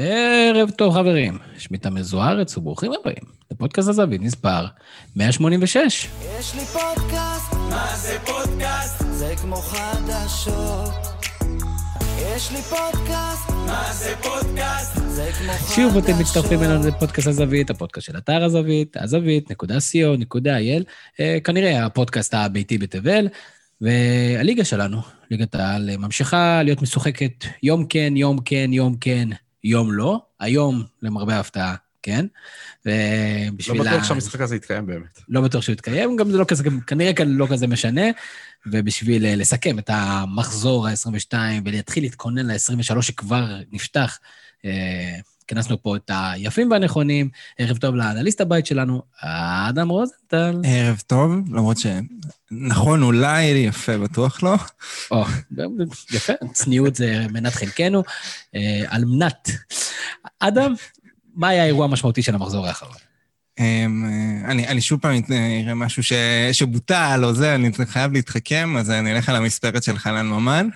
ערב טוב, חברים. שמי תמיר זוארץ, וברוכים הבאים לפודקאסט הזווית מספר 186. יש לי פודקאסט, מה זה פודקאסט? זה כמו חדשות. יש לי פודקאסט, מה זה פודקאסט? זה כמו חדשות. שוב אתם מצטרפים אלינו לפודקאסט הזווית, הפודקאסט של אתר הזווית, הזווית.co.il, אה, כנראה הפודקאסט הביתי בתבל, והליגה שלנו, ליגת העל, ממשיכה להיות משוחקת יום כן, יום כן, יום כן, יום לא. היום, למרבה ההפתעה, כן. ובשביל... לא בטוח שהמשחק הזה יתקיים באמת. לא בטוח שהוא יתקיים, גם זה לא כזה, גם כנראה כאן לא כזה משנה. ובשביל אה, לסכם את המחזור ה-22 ולהתחיל להתכונן ל-23 שכבר נפתח, אה, כנסנו פה את היפים והנכונים. ערב טוב לאנליסט הבית שלנו, אדם רוזנטל. ערב טוב, למרות שנכון, אולי יפה, בטוח לא. או, יפה, צניעות זה מנת חלקנו. אה, על מנת. אדם, מה היה האירוע המשמעותי של המחזור האחרון? אמ, אני, אני שוב פעם אראה משהו ש, שבוטל או זה, אני חייב להתחכם, אז אני אלך על המספרת של חנן ממן.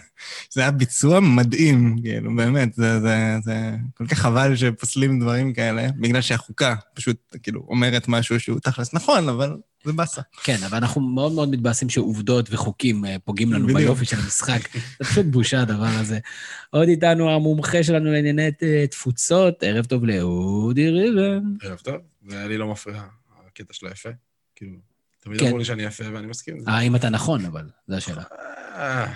זה היה ביצוע מדהים, כאילו, באמת, זה, זה, זה כל כך חבל שפוסלים דברים כאלה, בגלל שהחוקה פשוט, כאילו, אומרת משהו שהוא תכלס נכון, אבל זה באסה. כן, אבל אנחנו מאוד מאוד מתבאסים שעובדות וחוקים אה, פוגעים לנו ביופי של המשחק. זה פשוט בושה, הדבר הזה. עוד איתנו המומחה שלנו לענייני אה, תפוצות, ערב טוב לאודי ריבן. ערב טוב, ולי לא מפריע, הקטע שלו יפה. כאילו, תמיד כן. אמרו לי שאני יפה ואני מסכים עם זה. האם אתה נכון, אבל, זו השאלה. אה,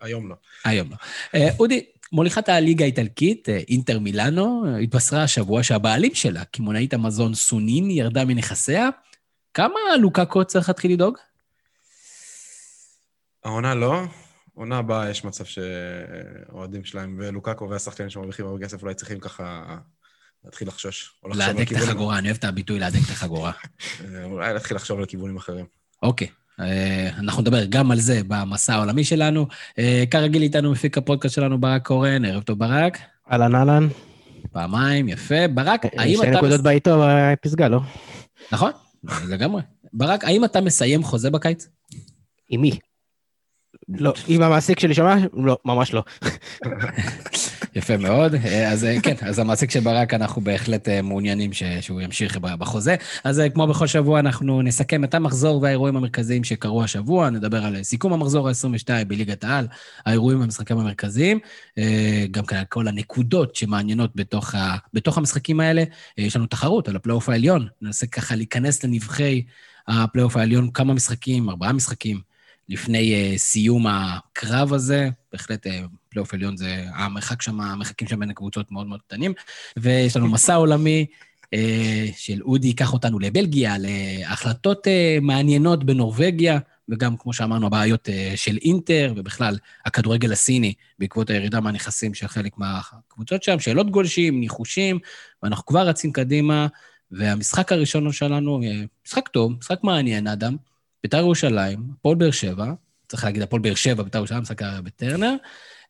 היום לא. היום לא. אה, אודי, מוליכת הליגה האיטלקית, אה, אינטר מילאנו, אה, התבשרה השבוע שהבעלים שלה, קמעונאית המזון סונין, ירדה מנכסיה. כמה לוקאקו צריך להתחיל לדאוג? העונה לא. עונה הבאה יש מצב שהאוהדים שלהם ולוקאקו והשחקנים שמרוויחים הרבה כסף אולי צריכים ככה להתחיל לחשוש. להדק את החגורה, אני אוהב את הביטוי להדק את החגורה. אה, אולי להתחיל לחשוב על כיוונים אחרים. אוקיי, אה, אנחנו נדבר גם על זה במסע העולמי שלנו. אה, כרגיל איתנו מפיק הפודקאסט שלנו ברק קורן, ערב טוב ברק. אהלן אהלן. פעמיים, יפה. ברק, האם שתי אתה... נקודות בעיתו בפסגה, לא? נכון, לגמרי. ברק, האם אתה מסיים חוזה בקיץ? עם מי? לא, אם המעסיק שלי שומע? לא, ממש לא. יפה מאוד. אה, אז אה, כן, אז המעסיק של ברק, אנחנו בהחלט אה, מעוניינים שהוא ימשיך בחוזה. אז כמו בכל שבוע, אנחנו נסכם את המחזור והאירועים המרכזיים שקרו השבוע, נדבר על סיכום המחזור ה-22 בליגת העל, האירועים והמשחקים המרכזיים, גם כאן כל הנקודות שמעניינות בתוך, ה- בתוך המשחקים האלה. יש לנו תחרות על הפלייאוף העליון, ננסה ככה להיכנס לנבכי הפלייאוף העליון, כמה משחקים, ארבעה משחקים. לפני uh, סיום הקרב הזה, בהחלט uh, פלייאוף עליון זה, המרחק שם, המרחקים שם בין הקבוצות מאוד מאוד קטנים, ויש לנו מסע עולמי uh, של אודי ייקח אותנו לבלגיה, להחלטות uh, מעניינות בנורבגיה, וגם, כמו שאמרנו, הבעיות של אינטר, ובכלל, הכדורגל הסיני, בעקבות הירידה מהנכסים של חלק מהקבוצות שם, שאלות גולשים, ניחושים, ואנחנו כבר רצים קדימה, והמשחק הראשון שלנו, משחק טוב, משחק מעניין, אדם, בית"ר ירושלים, הפועל באר שבע, צריך להגיד הפועל באר שבע, בית"ר ירושלים, משחק בטרנר.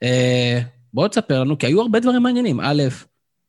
אה, בואו תספר לנו, כי היו הרבה דברים מעניינים. א',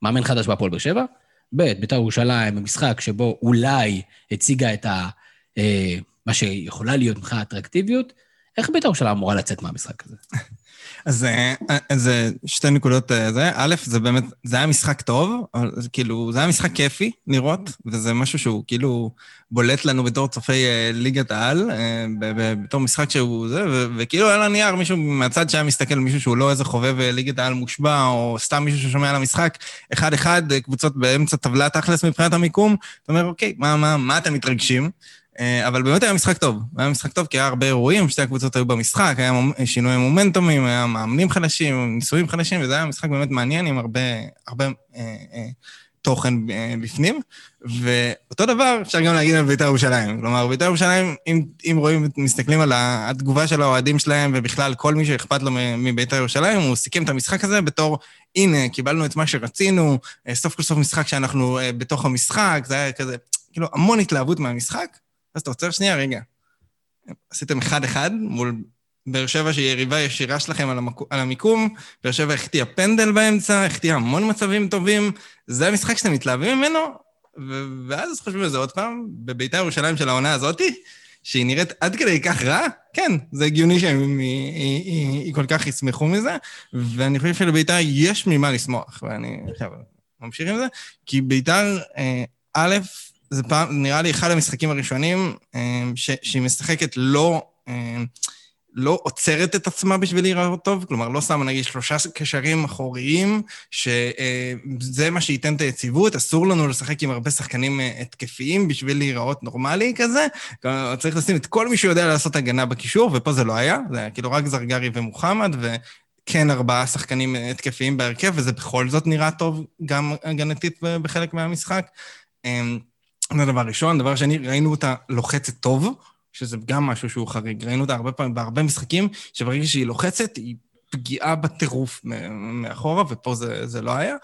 מאמן חדש בהפועל באר שבע, ב', בית"ר ירושלים, במשחק שבו אולי הציגה את ה... אה, מה שיכולה להיות מבחינת אטרקטיביות. איך בית"ר ירושלים אמורה לצאת מהמשחק הזה? אז אה, אה, שתי נקודות אה, זה. א', זה באמת, זה היה משחק טוב, אבל זה כאילו, זה היה משחק כיפי לראות, וזה משהו שהוא כאילו בולט לנו בתור צופי ליגת העל, בתור משחק שהוא זה, וכאילו על הנייר מישהו מהצד שהיה מסתכל, מישהו שהוא לא איזה חובב ליגת העל מושבע, או סתם מישהו ששומע על המשחק, אחד-אחד, קבוצות באמצע טבלה תכלס מבחינת המיקום, אתה אומר, אוקיי, מה, מה, מה אתם מתרגשים? אה, אבל באמת היה משחק טוב. היה משחק טוב כי היה הרבה אירועים, שתי הקבוצות היו במשחק, היה שינוי מומנטומים, היה מאמנים חדשים, ניסויים חדשים, וזה היה משחק באמת מעניין עם הרבה, הרבה אה, אה, תוכן אה, בפנים. ואותו דבר אפשר גם להגיד על בית"ר ירושלים. כלומר, בית"ר ירושלים, אם, אם רואים, מסתכלים על התגובה של האוהדים שלהם, ובכלל כל מי שאכפת לו מבית"ר ירושלים, הוא סיכם את המשחק הזה בתור, הנה, קיבלנו את מה שרצינו, אה, סוף כל סוף משחק שאנחנו אה, בתוך המשחק, זה היה כזה, כאילו, המון התלהבות מהמשחק. אז אתה עוצר שנייה, רגע. עשיתם אחד-אחד מול באר שבע שהיא יריבה ישירה שלכם על, המק... על המיקום, באר שבע החטיאה פנדל באמצע, החטיאה המון מצבים טובים, זה המשחק שאתם מתלהבים ממנו, ו... ואז חושבים על זה עוד פעם, בביתר ירושלים של העונה הזאתי, שהיא נראית עד כדי כך רע, כן, זה הגיוני שהם היא, היא, היא, היא כל כך ישמחו מזה, ואני חושב שלביתר יש ממה לשמוח, ואני עכשיו ממשיך עם זה, כי ביתר, אה, א', זה פעם, נראה לי אחד המשחקים הראשונים אה, ש, שהיא משחקת לא... אה, לא עוצרת את עצמה בשביל להיראות טוב, כלומר, לא שמה נגיד שלושה קשרים אחוריים, שזה מה שייתן את היציבות, אסור לנו לשחק עם הרבה שחקנים אה, התקפיים בשביל להיראות נורמלי כזה, צריך לשים את כל מי שיודע לעשות הגנה בקישור, ופה זה לא היה, זה היה כאילו רק זרגרי ומוחמד, וכן ארבעה שחקנים אה, התקפיים בהרכב, וזה בכל זאת נראה טוב גם הגנתית בחלק מהמשחק. זה דבר ראשון. דבר שני, ראינו אותה לוחצת טוב. שזה גם משהו שהוא חריג. ראינו אותה הרבה פעמים, בהרבה משחקים, שברגע שהיא לוחצת, היא פגיעה בטירוף מאחורה, ופה זה, זה לא היה.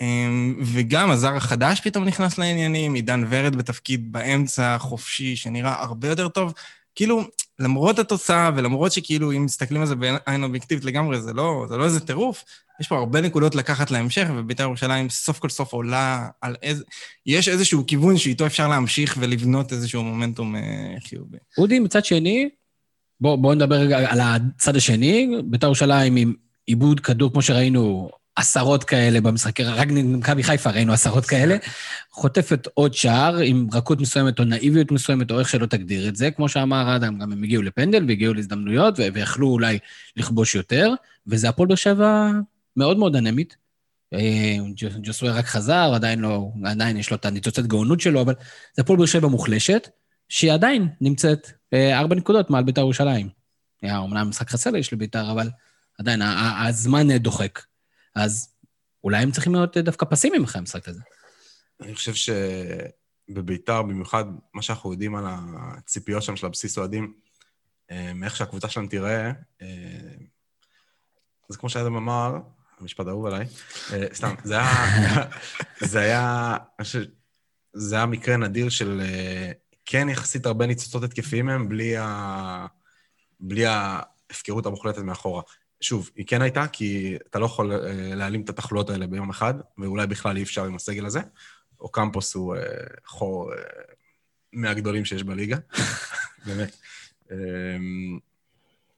אמ, וגם הזר החדש פתאום נכנס לעניינים, עידן ורד בתפקיד באמצע, חופשי, שנראה הרבה יותר טוב. כאילו, למרות התוצאה, ולמרות שכאילו, אם מסתכלים על זה בעין אובייקטיבית לגמרי, זה לא, זה לא איזה טירוף, יש פה הרבה נקודות לקחת להמשך, ובית"ר ירושלים סוף כל סוף עולה על איזה... יש איזשהו כיוון שאיתו אפשר להמשיך ולבנות איזשהו מומנטום אה, חיובי. אודי, מצד שני, בואו בוא נדבר רגע על הצד השני, בית"ר ירושלים עם עיבוד כדור, כמו שראינו, עשרות כאלה במשחקי, רק במכבי חיפה ראינו עשרות כאלה, חוטפת עוד שער עם רכות מסוימת או נאיביות מסוימת, או איך שלא תגדיר את זה. כמו שאמר אדם, גם הם הגיעו לפנדל והגיעו להזדמנויות, ויכלו אולי לכבוש יותר, וזה הפועל באר שבע מאוד מאוד אנמית. אה, ג'וסווה רק חזר, עדיין לא, עדיין יש לו את הניצוצת גאונות שלו, אבל זה הפועל באר שבע מוחלשת, שהיא עדיין נמצאת אה, ארבע נקודות מעל בית"ר ירושלים. אומנם משחק חסר יש לבית"ר, אבל עדיין הזמן דוחק. אז אולי הם צריכים להיות דווקא פסימיים אחרי המשחק הזה. אני חושב שבביתר, במיוחד מה שאנחנו יודעים על הציפיות שם של הבסיס אוהדים, אה, מאיך שהקבוצה שלהם תיראה, אז כמו שאדם אמר, המשפט האהוב עליי, אה, סתם, זה היה, זה היה, זה היה מקרה נדיר של אה, כן יחסית הרבה ניצוצות התקפיים מהם, בלי, ה... בלי ההפקרות המוחלטת מאחורה. שוב, היא כן הייתה, כי אתה לא יכול אה, להעלים את התחלואות האלה ביום אחד, ואולי בכלל אי אפשר עם הסגל הזה. או קמפוס הוא חור מהגדולים שיש בליגה, באמת. אמ,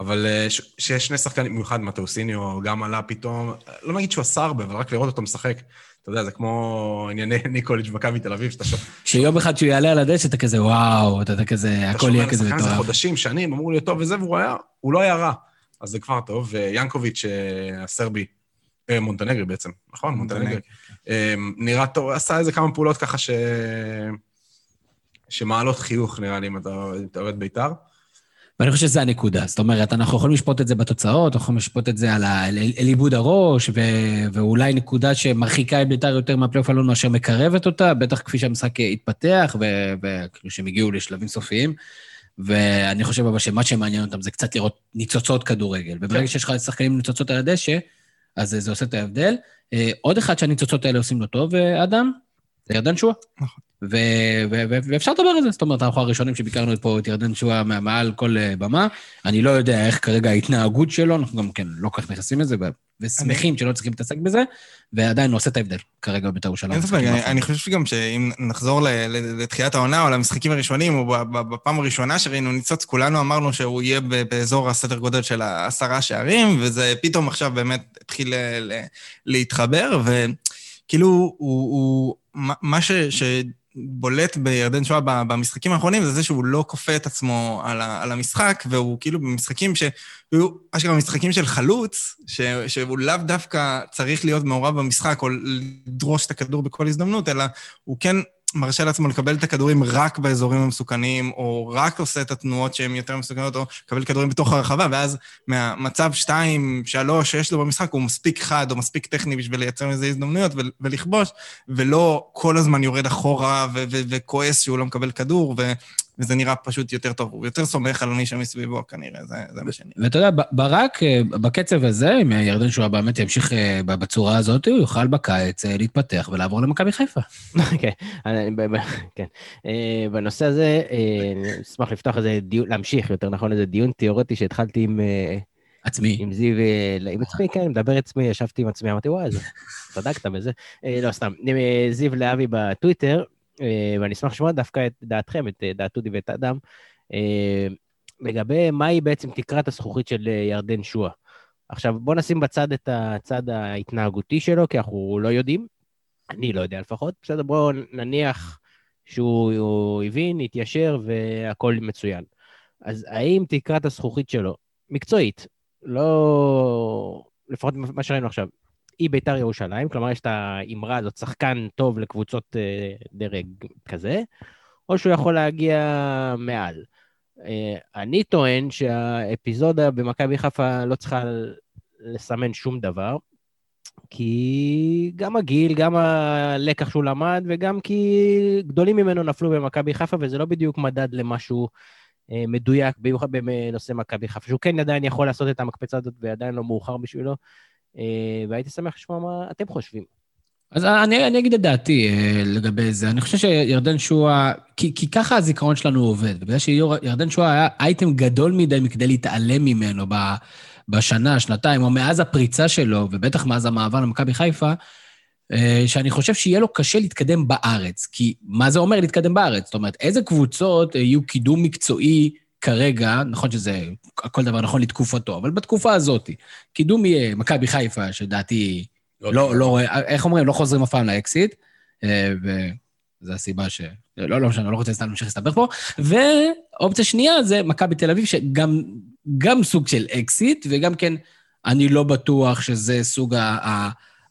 אבל אה, שיש שני שחקנים, במיוחד מטאוסיניו, גם עלה פתאום, לא נגיד שהוא עשה הרבה, אבל רק לראות אותו משחק. אתה יודע, זה כמו ענייני ניקוליץ' במכבי תל אביב, שאתה שומע... שיום אחד שהוא יעלה על הדשא, אתה כזה, וואו, אתה כזה, הכל יהיה כזה מטורף. אתה שומע על חודשים, שנים, אמור להיות טוב וזה, והוא היה, הוא לא היה רע. אז זה כבר טוב. ויאנקוביץ', אה, הסרבי, אה, מונטנגרי בעצם, נכון? מונטנגרי. נראה טוב, עשה איזה כמה פעולות ככה ש... שמעלות חיוך, נראה לי, אם אתה אוהד בית"ר. ואני חושב שזו הנקודה. זאת אומרת, אנחנו יכולים לשפוט את זה בתוצאות, אנחנו יכולים לשפוט את זה על, ה... על עיבוד הראש, ו... ואולי נקודה שמרחיקה את בית"ר יותר מהפלייאוף העליון מאשר מקרבת אותה, בטח כפי שהמשחק התפתח, וכאילו שהם הגיעו לשלבים סופיים. ואני חושב אבל שמה שמעניין אותם זה קצת לראות ניצוצות כדורגל. וברגע כן. שיש לך שחקנים עם ניצוצות על הדשא, אז זה עושה את ההבדל. אה, עוד אחד שהניצוצות האלה עושים לו טוב, אה, אדם, זה ירדן שואה. נכון. ואפשר לדבר על זה, זאת אומרת, אנחנו הראשונים שביקרנו פה את ירדן שואה מעל כל אה, במה. אני לא יודע איך כרגע ההתנהגות שלו, אנחנו גם כן לא כל כך נכנסים לזה, ושמחים שלא צריכים להתעסק בזה, ועדיין הוא עושה את ההבדל כרגע בבית"ר ירושלים. אני חושב שגם שאם נחזור לתחילת העונה או למשחקים הראשונים, או בפעם הראשונה שראינו ניצוץ, כולנו אמרנו שהוא יהיה באזור הסדר גודל של העשרה שערים, וזה פתאום עכשיו באמת התחיל להתחבר, וכאילו, הוא... מה ש... בולט בירדן שואה במשחקים האחרונים זה זה שהוא לא כופה את עצמו על, ה, על המשחק, והוא כאילו במשחקים שהיו אשכרה משחקים של חלוץ, ש, שהוא לאו דווקא צריך להיות מעורב במשחק או לדרוש את הכדור בכל הזדמנות, אלא הוא כן מרשה לעצמו לקבל את הכדורים רק באזורים המסוכנים, או רק עושה את התנועות שהן יותר מסוכנות, או לקבל כדורים בתוך הרחבה, ואז מהמצב 2, 3 שיש לו במשחק, הוא מספיק חד או מספיק טכני בשביל לייצר מזה הזדמנויות ולכבוש, ולא כל הזמן יורד אחורה וכועס שהוא לא מקבל כדור, וזה נראה פשוט יותר טוב. הוא יותר סומך על מי שמסביבו כנראה, זה, זה מה שאני... ואתה יודע, ברק, אה, בקצב הזה, אם ירדן שואה באמת ימשיך אה, בצורה הזאת, הוא יוכל בקיץ אה, להתפתח ולעבור למכבי חיפה. כן, כן. בנושא הזה, אני אשמח לפתוח איזה דיון, להמשיך, יותר נכון, איזה דיון תיאורטי שהתחלתי עם... עצמי. עם זיו, עם עצמי, כן, מדבר עצמי, ישבתי עם עצמי, אמרתי, וואי, צדקת בזה. לא, סתם. זיו להבי בטוויטר, ואני אשמח לשמוע דווקא את דעתכם, את אה, דעת אודי ואת אדם. אה, לגבי מהי בעצם תקרת הזכוכית של אה, ירדן שואה. עכשיו, בואו נשים בצד את הצד ההתנהגותי שלו, כי אנחנו לא יודעים. אני לא יודע לפחות. בסדר, בואו נניח שהוא הבין, התיישר והכול מצוין. אז האם תקרת הזכוכית שלו, מקצועית, לא... לפחות מה שראינו עכשיו, היא ביתר ירושלים, כלומר יש את האמרה הזאת, שחקן טוב לקבוצות אה, דרג כזה, או שהוא יכול להגיע מעל. אה, אני טוען שהאפיזודה במכבי חיפה לא צריכה לסמן שום דבר, כי גם הגיל, גם הלקח שהוא למד, וגם כי גדולים ממנו נפלו במכבי חיפה, וזה לא בדיוק מדד למשהו אה, מדויק, במיוחד בנושא מכבי חיפה, שהוא כן עדיין יכול לעשות את המקפצה הזאת ועדיין לא מאוחר בשבילו, והייתי שמח לשמוע מה אתם חושבים. אז אני, אני אגיד את דעתי אה, לגבי זה. אני חושב שירדן שואה, כי, כי ככה הזיכרון שלנו עובד. בגלל שירדן שואה היה אייטם גדול מדי מכדי להתעלם ממנו בשנה, שנתיים, או מאז הפריצה שלו, ובטח מאז המעבר למכבי חיפה, אה, שאני חושב שיהיה לו קשה להתקדם בארץ. כי מה זה אומר להתקדם בארץ? זאת אומרת, איזה קבוצות יהיו קידום מקצועי כרגע, נכון שזה, כל דבר נכון לתקופתו, אבל בתקופה הזאת, קידום יהיה מכבי חיפה, שדעתי... לא, לא, לא, איך אומרים? לא חוזרים אף פעם לאקסיט, אה, וזו הסיבה ש... לא, לא משנה, לא רוצה סתם להמשיך להסתבך פה. ואופציה שנייה זה מכבי תל אביב, שגם גם סוג של אקסיט, וגם כן, אני לא בטוח שזה סוג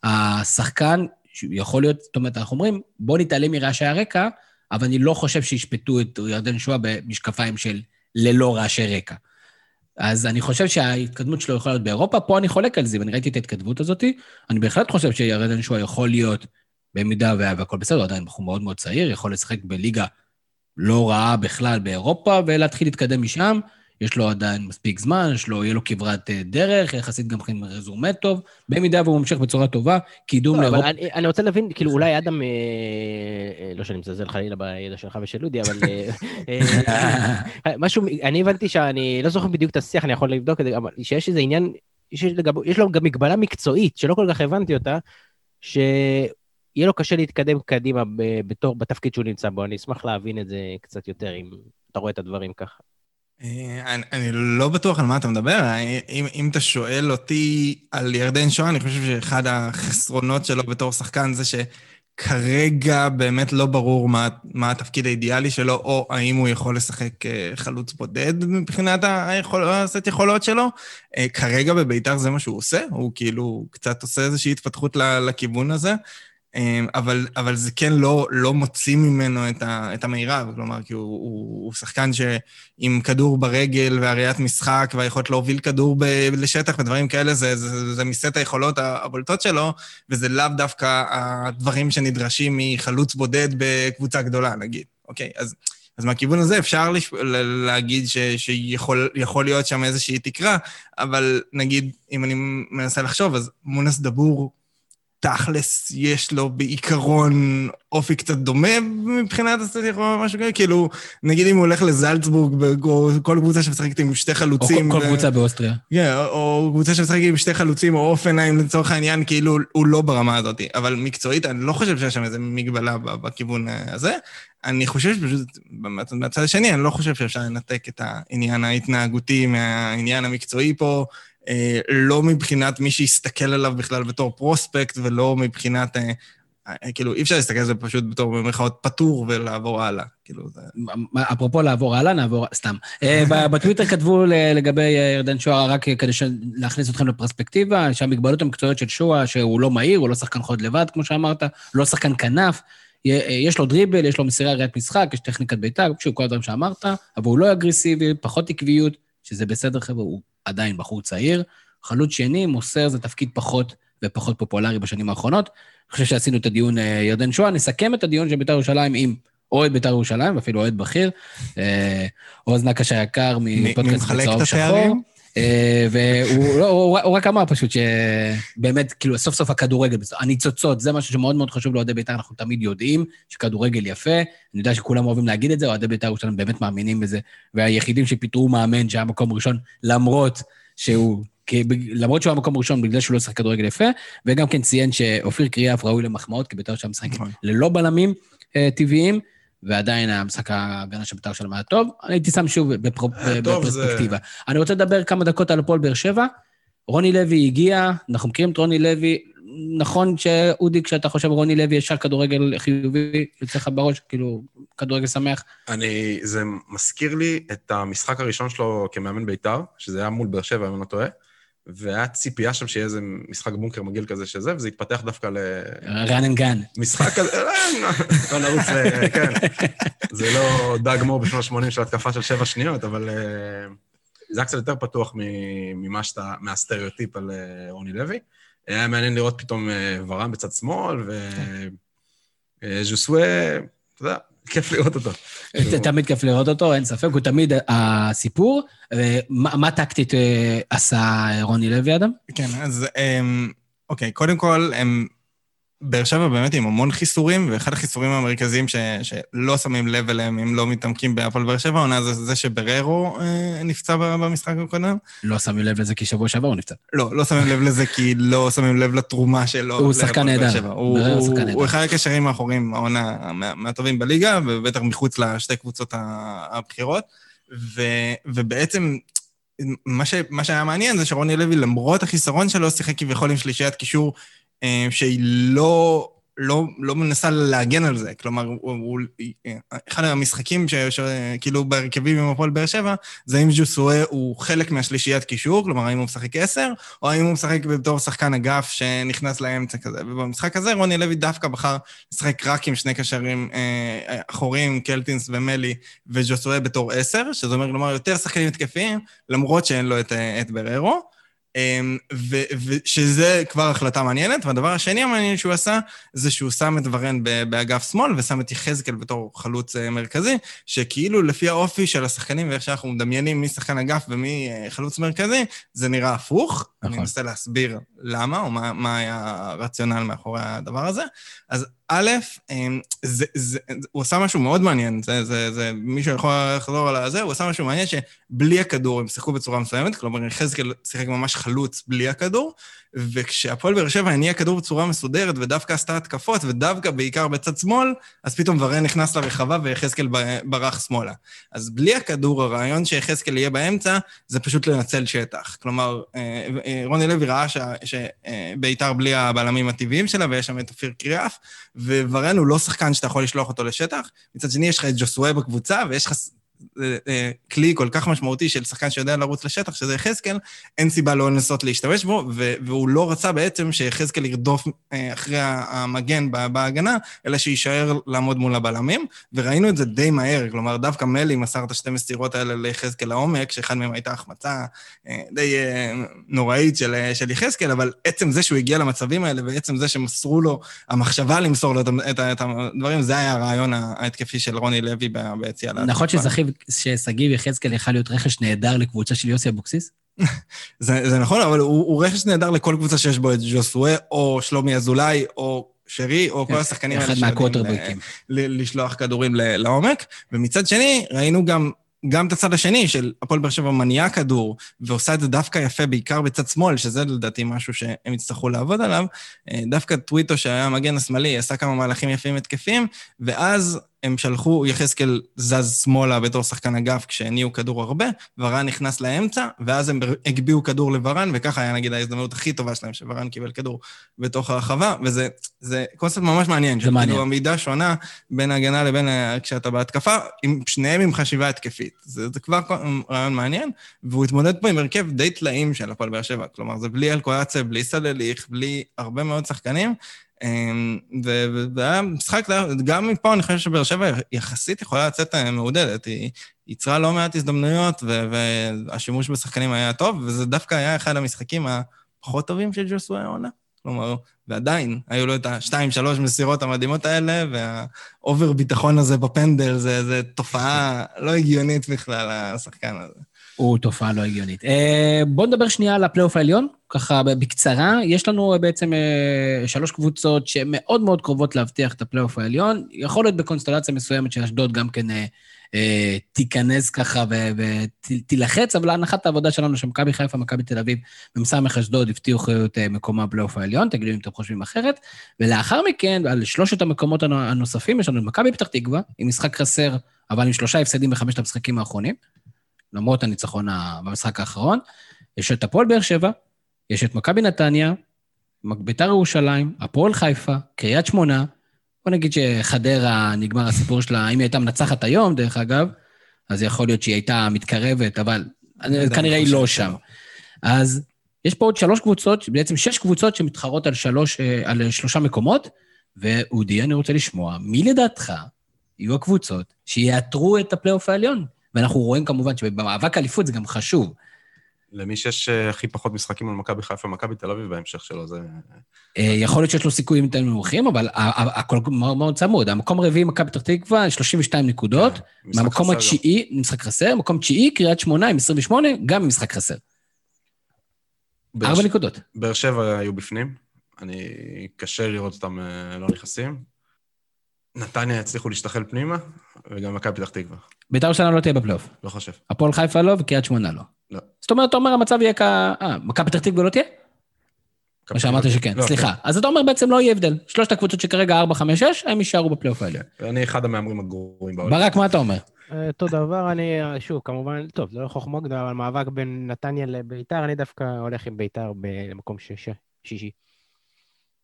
השחקן, יכול להיות, זאת אומרת, אנחנו אומרים, בוא נתעלם מרעשי הרקע, אבל אני לא חושב שישפטו את ירדן שואה במשקפיים של ללא רעשי רקע. אז אני חושב שההתקדמות שלו יכולה להיות באירופה, פה אני חולק על זה, ואני ראיתי את ההתכתבות הזאת. אני בהחלט חושב שירדן שואה יכול להיות, במידה והכל בסדר, עדיין בחור מאוד מאוד צעיר, יכול לשחק בליגה לא רעה בכלל באירופה, ולהתחיל להתקדם משם. יש לו עדיין מספיק זמן, יש לו, יהיה לו כברת אה, דרך, יחסית גם כן רזומה טוב, במידה והוא ממשיך בצורה טובה, קידום לא, לאירופה. אני, אני רוצה להבין, כאילו אולי אדם, אה, אה, לא שאני מזלזל חלילה בידע שלך ושל לודי, אבל משהו, אני הבנתי שאני לא זוכר בדיוק את השיח, אני יכול לבדוק את זה, אבל שיש איזה עניין, יש, לגב, יש לו גם מגבלה מקצועית, שלא כל כך הבנתי אותה, שיהיה לו קשה להתקדם קדימה בתור, בתפקיד שהוא נמצא בו. אני אשמח להבין את זה קצת יותר, אם אתה רואה את הדברים ככה. אה, אני, אני לא בטוח על מה אתה מדבר. אם, אם אתה שואל אותי על ירדן שואה, אני חושב שאחד החסרונות שלו בתור שחקן זה שכרגע באמת לא ברור מה, מה התפקיד האידיאלי שלו, או האם הוא יכול לשחק אה, חלוץ בודד מבחינת היכול, הסט יכולות שלו. אה, כרגע בביתר זה מה שהוא עושה, הוא כאילו קצת עושה איזושהי התפתחות לכיוון הזה. אמ, אבל, אבל זה כן לא, לא מוציא ממנו את, ה, את המירב, כלומר, כי הוא, הוא, הוא שחקן שעם כדור ברגל והראיית משחק והיכולת להוביל כדור ב, לשטח ודברים כאלה, זה, זה, זה מסט היכולות הבולטות שלו, וזה לאו דווקא הדברים שנדרשים מחלוץ בודד בקבוצה גדולה, נגיד. אוקיי? אז, אז מהכיוון הזה אפשר לש... להגיד ש... שיכול להיות שם איזושהי תקרה, אבל נגיד, אם אני מנסה לחשוב, אז מונס דבור תכלס יש לו בעיקרון אופי קצת דומה מבחינת אסתטיקה או משהו כזה, כאילו, נגיד אם הוא הולך לזלצבורג, או כל קבוצה שמשחקת עם שתי חלוצים. או כל, כל קבוצה באוסטריה. כן, או, או קבוצה שמשחקת עם שתי חלוצים, או אופניים לצורך העניין, כאילו, הוא לא ברמה הזאת. אבל מקצועית, אני לא חושב שיש שם איזו מגבלה בכיוון הזה. אני חושב שפשוט, מהצד השני, אני לא חושב שאפשר לנתק את העניין ההתנהגותי מהעניין המקצועי פה. אה, לא מבחינת מי שיסתכל עליו בכלל בתור פרוספקט, ולא מבחינת... אה, אה, כאילו, אי אפשר להסתכל על זה פשוט בתור במירכאות פטור ולעבור הלאה. כאילו, זה... אפרופו לעבור הלאה, נעבור... סתם. בטוויטר כתבו לגבי ירדן שואה, רק כדי להכניס אתכם לפרספקטיבה, שהמגבלות המקצועיות של שואה, שהוא לא מהיר, הוא לא שחקן חוד לבד, כמו שאמרת, לא שחקן כנף. יש לו דריבל, יש לו מסירה ראיית משחק, יש טכניקת שוב, כל הדברים שאמרת, אבל הוא לא אגרסיבי, פחות עקביות, שזה בסדר, חבר'ה, הוא עדיין בחור צעיר. חלוץ שני, מוסר זה תפקיד פחות ופחות פופולרי בשנים האחרונות. אני חושב שעשינו את הדיון אה, ירדן שואה, נסכם את הדיון של בית"ר ירושלים עם אוהד בית"ר ירושלים, ואפילו אוהד בכיר, אה, עוז נקש היקר מפודקאסט בצהוב שחור. אה, והוא לא, הוא, הוא רק אמר פשוט שבאמת, כאילו, סוף סוף הכדורגל, הניצוצות, זה משהו שמאוד מאוד חשוב לאוהדי בית"ר, אנחנו תמיד יודעים שכדורגל יפה. אני יודע שכולם אוהבים להגיד את זה, אוהדי בית"ר ירושלים באמת מאמינים בזה, והיחידים שפיטרו מאמן שהיה מקום ראשון, למרות שהוא... למרות שהוא היה מקום ראשון, בגלל שהוא לא שחק כדורגל יפה, וגם כן ציין שאופיר קריאף ראוי למחמאות, כי בית"ר שם משחק נכון. ללא בלמים אה, טבעיים, ועדיין המשחק ההגנה של בית"ר שלהם היה טוב. הייתי שם שוב בפרו- אה, טוב, זה- בפרספקטיבה. אני רוצה לדבר כמה דקות על הפועל באר שבע. רוני לוי הגיע, אנחנו מכירים את רוני לוי. נכון שאודי, כשאתה חושב רוני לוי ישר כדורגל חיובי, יוצא לך בראש, כאילו, כדורגל שמח. אני, זה מזכיר לי את המשחק הראשון שלו כמאמן בית"ר, שזה היה מול באר שבע, אם אני לא טועה, והיה ציפייה שם שיהיה איזה משחק בונקר מגעיל כזה שזה, וזה התפתח דווקא רן גן. למשחק כזה, לא, נרוץ ל... כן. זה לא דג מור בשנות ה-80 של התקפה של שבע שניות, אבל אה, זה היה קצת יותר פתוח ממה שאתה, מהסטריאוטיפ על אה, רוני לוי. היה מעניין לראות פתאום אה, ורן בצד שמאל, וז'וסווה, אתה יודע, כיף לראות אותו. תמיד כיף לראות אותו, אין ספק, הוא תמיד הסיפור. אה, מה מה טקטית אה, עשה רוני לוי, אדם? כן, אז אמ, אוקיי, קודם כל, הם... באר שבע באמת עם המון חיסורים, ואחד החיסורים המרכזיים ש, שלא שמים לב אליהם אם לא מתעמקים בהפועל באר שבע, העונה זה זה שבררו אה, נפצע במשחק הקודם. לא שמים לב לזה כי שבוע שעבר הוא נפצע. לא, לא שמים לב לזה כי לא שמים לב לתרומה שלו. הוא שחקן נהדר. הוא, הוא, הוא. הוא אחד הקשרים האחוריים, העונה מה- מהטובים בליגה, ובטח מחוץ לשתי קבוצות הבכירות. ו, ובעצם, מה, ש, מה שהיה מעניין זה שרוני לוי, למרות החיסרון שלו, שיחק כביכול עם שלישיית קישור שהיא לא... לא, לא מנסה להגן על זה, כלומר, הוא, הוא, אחד המשחקים שכאילו בהרכבים עם הפועל באר שבע, זה אם ז'וסואה הוא חלק מהשלישיית קישור, כלומר, האם הוא משחק עשר, או האם הוא משחק בתור שחקן אגף שנכנס לאמצע כזה. ובמשחק הזה רוני לוי דווקא בחר לשחק רק עם שני קשרים אה, אחוריים, קלטינס ומלי, וג'וסואה בתור עשר, שזה אומר, כלומר, יותר שחקנים התקפיים, למרות שאין לו את, אה, את בררו. אמ, ושזה כבר החלטה מעניינת, והדבר השני המעניין שהוא עשה, זה שהוא שם את ורן באגף שמאל, ושם את יחזקאל בתור חלוץ אה, מרכזי, שכאילו לפי האופי של השחקנים ואיך שאנחנו מדמיינים מי שחקן אגף ומי אה, חלוץ מרכזי, זה נראה הפוך. נכון. אני אנסה להסביר למה, או מה, מה היה הרציונל מאחורי הדבר הזה. אז א', אמ, זה, זה, הוא עשה משהו מאוד מעניין, זה, זה, זה, מישהו יכול לחזור על זה, הוא עשה משהו מעניין שבלי הכדור הם שיחקו בצורה מסוימת, כלומר, יחזקאל שיחק ממש חלוץ בלי הכדור, וכשהפועל באר שבע הניע כדור בצורה מסודרת ודווקא עשתה התקפות, ודווקא בעיקר בצד שמאל, אז פתאום ורן נכנס לרחבה ויחזקאל ברח שמאלה. אז בלי הכדור, הרעיון שיחזקאל יהיה באמצע, זה פשוט לנצל שטח. כלומר, אה, אה, רוני לוי ראה שביתר בלי הבלמים הטבעיים שלה, ויש שם את אופיר קריאף, וורן הוא לא שחקן שאתה יכול לשלוח אותו לשטח. מצד שני, יש לך את ג'וסואה בקבוצה, ויש לך אה, אה, כלי כל כך משמעותי של שחקן שיודע לרוץ לשטח, שזה יחזקאל, אין סיבה לא לנסות להשתמש בו, והוא לא רצה בעצם שיחזקאל ירדוף אה, אחרי המגן בהגנה, אלא שיישאר לעמוד מול הבלמים, וראינו את זה די מהר, כלומר, דווקא מלי מסר את השתי מסירות האלה ליחזקאל לעומק, שאחד מהם הייתה החמצה אה, די אה, נוראית של, אה, של יחזקאל, אבל עצם זה שהוא הגיע למצבים האלה, ועצם זה שמסרו לו, המחשבה למסור לו את, הדברים, זה היה הרעיון ההתקפי של רוני לוי ביציאה. נכון ששגיב- ששגיב יחזקאל יכל להיות רכש נהדר לקבוצה של יוסי אבוקסיס? זה, זה נכון, אבל הוא, הוא רכש נהדר לכל קבוצה שיש בו את ג'וסואה, או שלומי אזולאי, או שרי, או כל השחקנים האלה שיודעים ל- לשלוח כדורים ל- לעומק. ומצד שני, ראינו גם... גם את הצד השני של הפועל באר שבע מניעה כדור, ועושה את זה דווקא יפה, בעיקר בצד שמאל, שזה לדעתי משהו שהם יצטרכו לעבוד עליו. אה, דווקא טוויטו, שהיה המגן השמאלי, עשה כמה מהלכים יפים התקפיים, ואז הם שלחו, יחזקאל זז שמאלה בתור שחקן אגף כשהניעו כדור הרבה, ורן נכנס לאמצע, ואז הם הגביהו כדור לוורן, וככה היה נגיד ההזדמנות הכי טובה שלהם, שוורן קיבל כדור בתוך הרחבה, וזה זה קונספט ממש מעניין. זה מעניין. כאילו המידה שונה בין ההגנה לבין ה- כשאתה בהתקפה, עם שניהם עם חשיבה התקפית. זה, זה כבר רעיון מעניין, והוא התמודד פה עם הרכב די טלאים של הפועל באר שבע. כלומר, זה בלי אלקואצה, בלי סלליך, בלי הרבה מאוד שחקנים. אמ, ו- ו- והיה משחק, גם מפה אני חושב שבאר שבע יחסית יכולה לצאת אה, מעודדת. היא ייצרה לא מעט הזדמנויות, והשימוש בשחקנים היה טוב, וזה דווקא היה אחד המשחקים הפחות טובים של ז'וסואה העונה. כלומר, ועדיין, היו לו את השתיים, שלוש מסירות המדהימות האלה, והאובר ביטחון הזה בפנדל, זה, זה תופעה לא הגיונית בכלל, השחקן הזה. הוא תופעה לא הגיונית. אה, בואו נדבר שנייה על הפלייאוף העליון, ככה בקצרה. יש לנו בעצם אה, שלוש קבוצות שמאוד מאוד קרובות להבטיח את הפלייאוף העליון. יכול להיות בקונסטלציה מסוימת שאשדוד גם כן אה, אה, תיכנס ככה ותילחץ, אבל הנחת העבודה שלנו שמכבי חיפה, מכבי תל אביב ומ"ס אשדוד הבטיחו את אה, מקומה בפלייאוף העליון, תגידו אם אתם חושבים אחרת. ולאחר מכן, על שלושת המקומות הנוספים, יש לנו את מכבי פתח תקווה, עם משחק חסר, אבל עם שלושה הפסדים בחמשת המשחקים האחרונים. למרות הניצחון במשחק האחרון. יש את הפועל באר שבע, יש את מכבי נתניה, ביתר ירושלים, הפועל חיפה, קריית שמונה. בוא נגיד שחדרה, נגמר הסיפור שלה, אם היא הייתה מנצחת היום, דרך אגב, אז יכול להיות שהיא הייתה מתקרבת, אבל כנראה היא לא שם. אז יש פה עוד שלוש קבוצות, בעצם שש קבוצות שמתחרות על, שלוש, אה, על שלושה מקומות, ואודי, אני רוצה לשמוע, מי לדעתך יהיו הקבוצות שיאתרו את הפלייאוף העליון? ואנחנו רואים כמובן שבמאבק האליפות זה גם חשוב. למי שיש אה, הכי פחות משחקים על מכבי חיפה ומכבי תל אביב בהמשך שלו, זה... אה, יכול להיות שיש לו סיכויים יותר נמוכים, אבל הכל מאוד מאוד צמוד. המקום הרביעי, מכבי פתח תקווה, 32 נקודות. כן, מהמקום התשיעי, משחק חסר. מקום תשיעי, קריית שמונה עם 28, גם משחק חסר. ארבע נקודות. באר שבע היו בפנים. אני... קשה לראות אותם אה, לא נכנסים. נתניה הצליחו להשתחל פנימה, וגם מכבי פתח תקווה. בית"ר ירושלים לא תהיה בפלייאוף. לא חושב. הפועל חיפה לא וקריית שמונה לא. לא. זאת אומרת, אתה אומר, המצב יהיה כ... אה, מכבי פתח תקווה לא תהיה? מה שאמרת שכן, לא, סליחה. כן. אז אתה אומר בעצם לא יהיה הבדל. שלושת הקבוצות שכרגע 4, 5, 6, הם יישארו בפלייאוף העליון. אני אחד המהמרים הגרועים בעולם. ברק, מה אתה אומר? אותו דבר, אני, שוב, כמובן, טוב, זה לא חוכמה גדולה, אבל מאבק בין נתניה לביתר, אני דווקא הולך עם ביתר במקום שישי.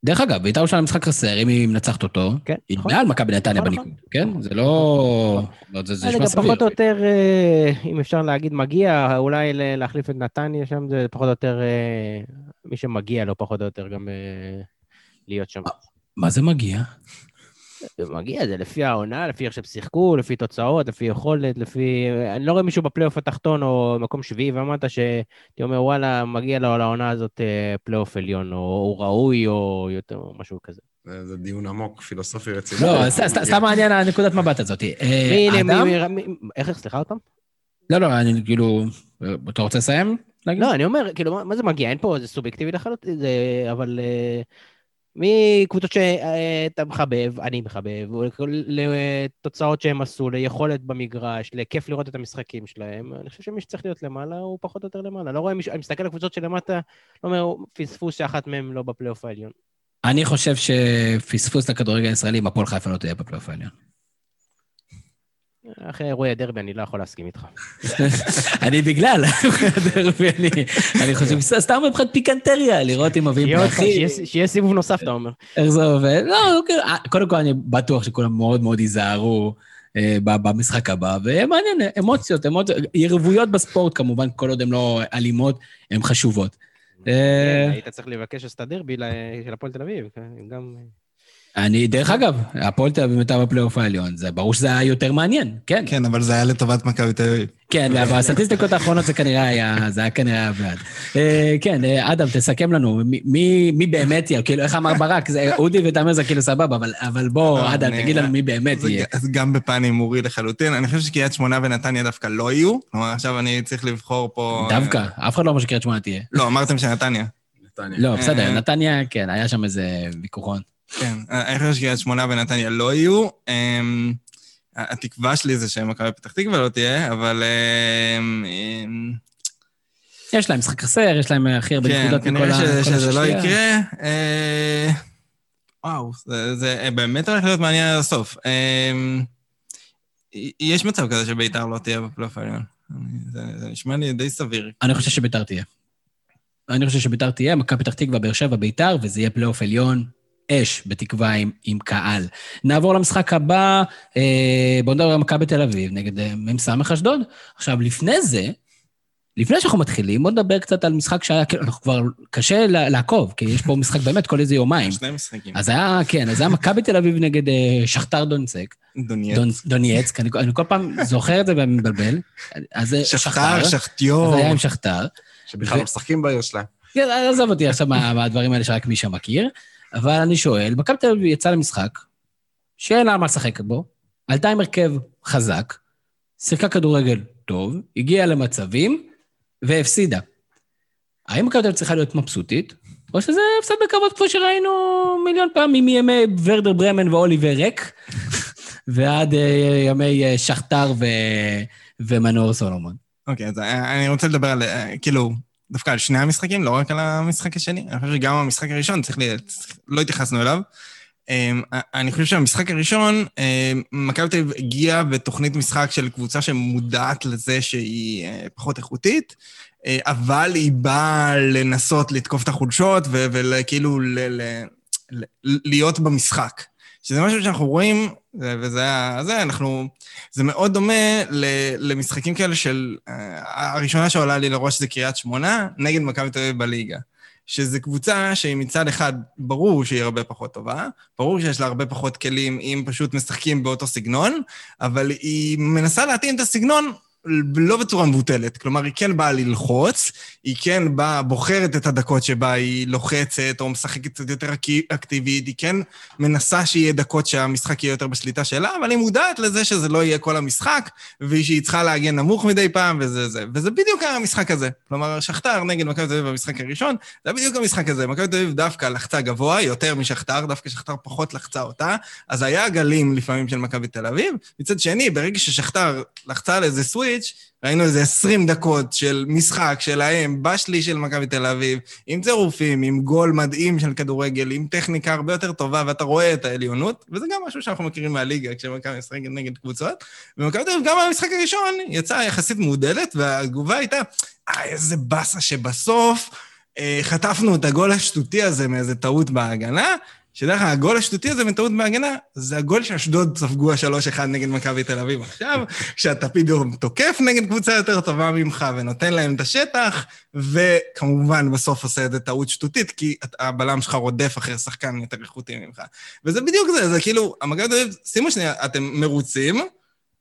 דרך אגב, בית"ר ירושלים משחק חסר, אם היא מנצחת אותו, כן, היא נכון. מעל מכבי נתניה נכון, בניקוד, נכון. כן? זה לא... זה נשמע סביר. פחות או יותר, אה, אם אפשר להגיד מגיע, אולי להחליף את נתניה שם, זה פחות או יותר אה, מי שמגיע לו פחות או יותר גם אה, להיות שם. מה זה מגיע? מגיע, זה לפי העונה, לפי איך שהם שיחקו, לפי תוצאות, לפי יכולת, לפי... אני לא רואה מישהו בפלייאוף התחתון או מקום שביעי ומטה שהייתי אומר, וואלה, מגיע לו לעונה הזאת אה, פלייאוף עליון, או הוא ראוי, או יותר, משהו כזה. זה דיון עמוק, פילוסופי רציני. לא, סתם מעניין הנקודת מבט הזאת. אה, אדם... איך, סליחה אותם? לא, לא, אני כאילו... אתה רוצה לסיים? לא, אני אומר, כאילו, מה זה מגיע? אין פה, זה סובייקטיבי לחלוטין, אבל... אה, מקבוצות שאתה מחבב, אני מחבב, לתוצאות שהם עשו, ליכולת במגרש, לכיף לראות את המשחקים שלהם. אני חושב שמי שצריך להיות למעלה הוא פחות או יותר למעלה. לא רואה אני מסתכל על קבוצות שלמטה, לא אומר, פספוס שאחת מהן לא בפלייאוף העליון. אני חושב שפספוס לכדורגל הישראלי, אם הפועל חיפה לא תהיה בפלייאוף העליון. אחרי אירועי הדרבי אני לא יכול להסכים איתך. אני בגלל הדרבי, אני חושב, סתם מבחינת פיקנטריה, לראות אם מביאים פרחים. שיהיה סיבוב נוסף, אתה אומר. איך זה עובד? לא, אוקיי, אה, קודם כל אני בטוח שכולם מאוד מאוד ייזהרו אה, במשחק הבא, ומעניין, אמוציות, אמוציות, יריבויות בספורט כמובן, כל עוד הן לא אלימות, הן חשובות. אה, היית צריך לבקש את הדרבי של הפועל תל אביב, גם... אני, דרך אגב, הפועל תל אביב הייתה בפלייאוף העליון, זה ברור שזה היה יותר מעניין, כן. כן, אבל זה היה לטובת מכבי תל אביב. כן, בסטטיסטיקות האחרונות זה כנראה היה, זה היה כנראה היה בעד. אה, כן, אה, אדם, תסכם לנו, מי באמת יהיה, כאילו, איך אמר ברק, זה אודי ותאמר זה כאילו סבבה, אבל בוא, לא, אדם, תגיד לנו מי באמת יהיה. אז גם בפן הימורי לחלוטין, אני חושב שקריית שמונה ונתניה דווקא לא יהיו, כלומר, עכשיו אני צריך לבחור פה... דווקא, אף אחד לא אמר שקריית שמונה תהיה. לא, אמרתם שנתניה. לא, בסדר, נתניה, כן, היה שם איזה ויכוחון. כן, אני חושב שקריית שמונה ונתניה לא יהיו. אמ, התקווה שלי זה שמכבי פתח תקווה לא תהיה, אבל... אמ, אמ, יש להם משחק חסר, יש להם הכי הרבה נקודות מכל ה... כן, כנראה שזה לא יקרה. אה, וואו, זה באמת הולך להיות מעניין עד הסוף. יש מצב כזה שביתר לא תהיה בפלייאוף העליון. זה נשמע לי די סביר. אני חושב שביתר תהיה. אני חושב שביתר תהיה, מכבי פתח תקווה, באר שבע, ביתר, וזה יהיה פלייאוף עליון. אש, בתקווה עם, עם קהל. נעבור למשחק הבא, אה, בואו נדבר על מכבי תל אביב נגד אה, מ"ס אשדוד. עכשיו, לפני זה, לפני שאנחנו מתחילים, בואו נדבר קצת על משחק שהיה, כאילו, אנחנו כבר, קשה לעקוב, כי יש פה משחק באמת כל איזה יומיים. שני משחקים. אז היה, כן, אז היה מכבי תל אביב נגד אה, שחטאר דונצק. דונייצק. דונייצק, אני, אני כל פעם זוכר את זה ומבלבל. אז שכתר, שכתיור. אז היה עם שכתר. שבכלל לא משחקים בעיר שלהם. כן, עזוב אותי עכשיו מהדברים האלה שרק מי שמכיר. אבל אני שואל, מכבי תל אביב יצאה למשחק, שאין לה מה לשחק בו, עלתה עם הרכב חזק, שיחקה כדורגל טוב, הגיעה למצבים והפסידה. האם מכבי תל אביב צריכה להיות מבסוטית, או שזה הפסד בכבוד כמו שראינו מיליון פעמים מימי ורדר ברמן ואוליבר ריק, ועד אה, ימי אה, שכתר ו... ומנור סולומון. אוקיי, אז אה, אני רוצה לדבר על, כאילו, דווקא על שני המשחקים, לא רק על המשחק השני. אני חושב שגם המשחק הראשון, צריך ל... לא התייחסנו אליו. אמ, אני חושב שהמשחק הראשון, אמ, מכבי תל אביב הגיעה בתוכנית משחק של קבוצה שמודעת לזה שהיא אה, פחות איכותית, אבל היא באה לנסות לתקוף את החולשות וכאילו להיות במשחק. שזה משהו שאנחנו רואים, וזה היה, זה, אנחנו, זה מאוד דומה למשחקים כאלה של, אה, הראשונה שעולה לי לראש זה קריית שמונה, נגד מכבי תל אביב בליגה. שזו קבוצה שהיא מצד אחד, ברור שהיא הרבה פחות טובה, ברור שיש לה הרבה פחות כלים אם פשוט משחקים באותו סגנון, אבל היא מנסה להתאים את הסגנון לא בצורה מבוטלת. כלומר, היא כן באה ללחוץ, היא כן באה, בוחרת את הדקות שבה היא לוחצת או משחקת קצת יותר אקטיבית, היא כן מנסה שיהיה דקות שהמשחק יהיה יותר בשליטה שלה, אבל היא מודעת לזה שזה לא יהיה כל המשחק, ושהיא צריכה להגן נמוך מדי פעם, וזה זה. וזה בדיוק היה המשחק הזה. כלומר, שכתר נגד מכבי תל אביב במשחק הראשון, זה בדיוק המשחק הזה. מכבי תל אביב דווקא לחצה גבוה, יותר משכתר, דווקא שכתר פחות לחצה אותה, אז היה גלים לפעמים של מכבי תל אביב. מצד שני, ברגע ששכתר לחצה על איזה סוויץ', ראינו איזה 20 דקות של משחק שלהם בשליש של מכבי תל אביב, עם צירופים, עם גול מדהים של כדורגל, עם טכניקה הרבה יותר טובה, ואתה רואה את העליונות, וזה גם משהו שאנחנו מכירים מהליגה, כשמכבי משחקת נגד קבוצות. ומכבי תל אביב גם במשחק הראשון יצאה יחסית מעודדת, והתגובה הייתה, אה, איזה באסה שבסוף אה, חטפנו את הגול השטותי הזה מאיזה טעות בהגנה, שדרך אגב, הגול השטותי הזה מטעות בהגנה, זה הגול שאשדוד ספגו השלוש אחד נגד מכבי תל אביב עכשיו, כשאתה פתאום תוקף נגד קבוצה יותר טובה ממך ונותן להם את השטח, וכמובן בסוף עושה איזה טעות שטותית, כי הבלם שלך רודף אחרי שחקן יותר איכותי ממך. וזה בדיוק זה, זה כאילו, המכבי תל אביב, שימו שנייה, אתם מרוצים,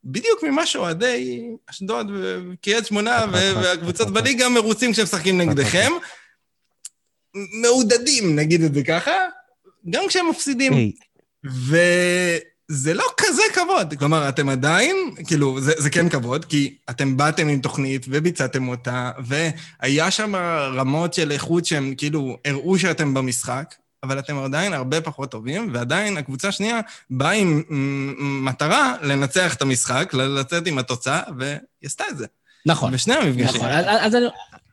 בדיוק ממה שאוהדי אשדוד וקריית שמונה והקבוצות בליגה מרוצים כשהם משחקים נגדכם. מעודדים, נגיד את זה ככה, גם כשהם מפסידים. Hey. וזה לא כזה כבוד. כלומר, אתם עדיין, כאילו, זה, זה כן כבוד, כי אתם באתם עם תוכנית וביצעתם אותה, והיה שם רמות של איכות שהם כאילו הראו שאתם במשחק, אבל אתם עדיין הרבה פחות טובים, ועדיין הקבוצה השנייה באה עם מטרה לנצח את המשחק, לצאת עם התוצאה, והיא עשתה את זה. נכון. בשני המפגשים. נכון, אז אני...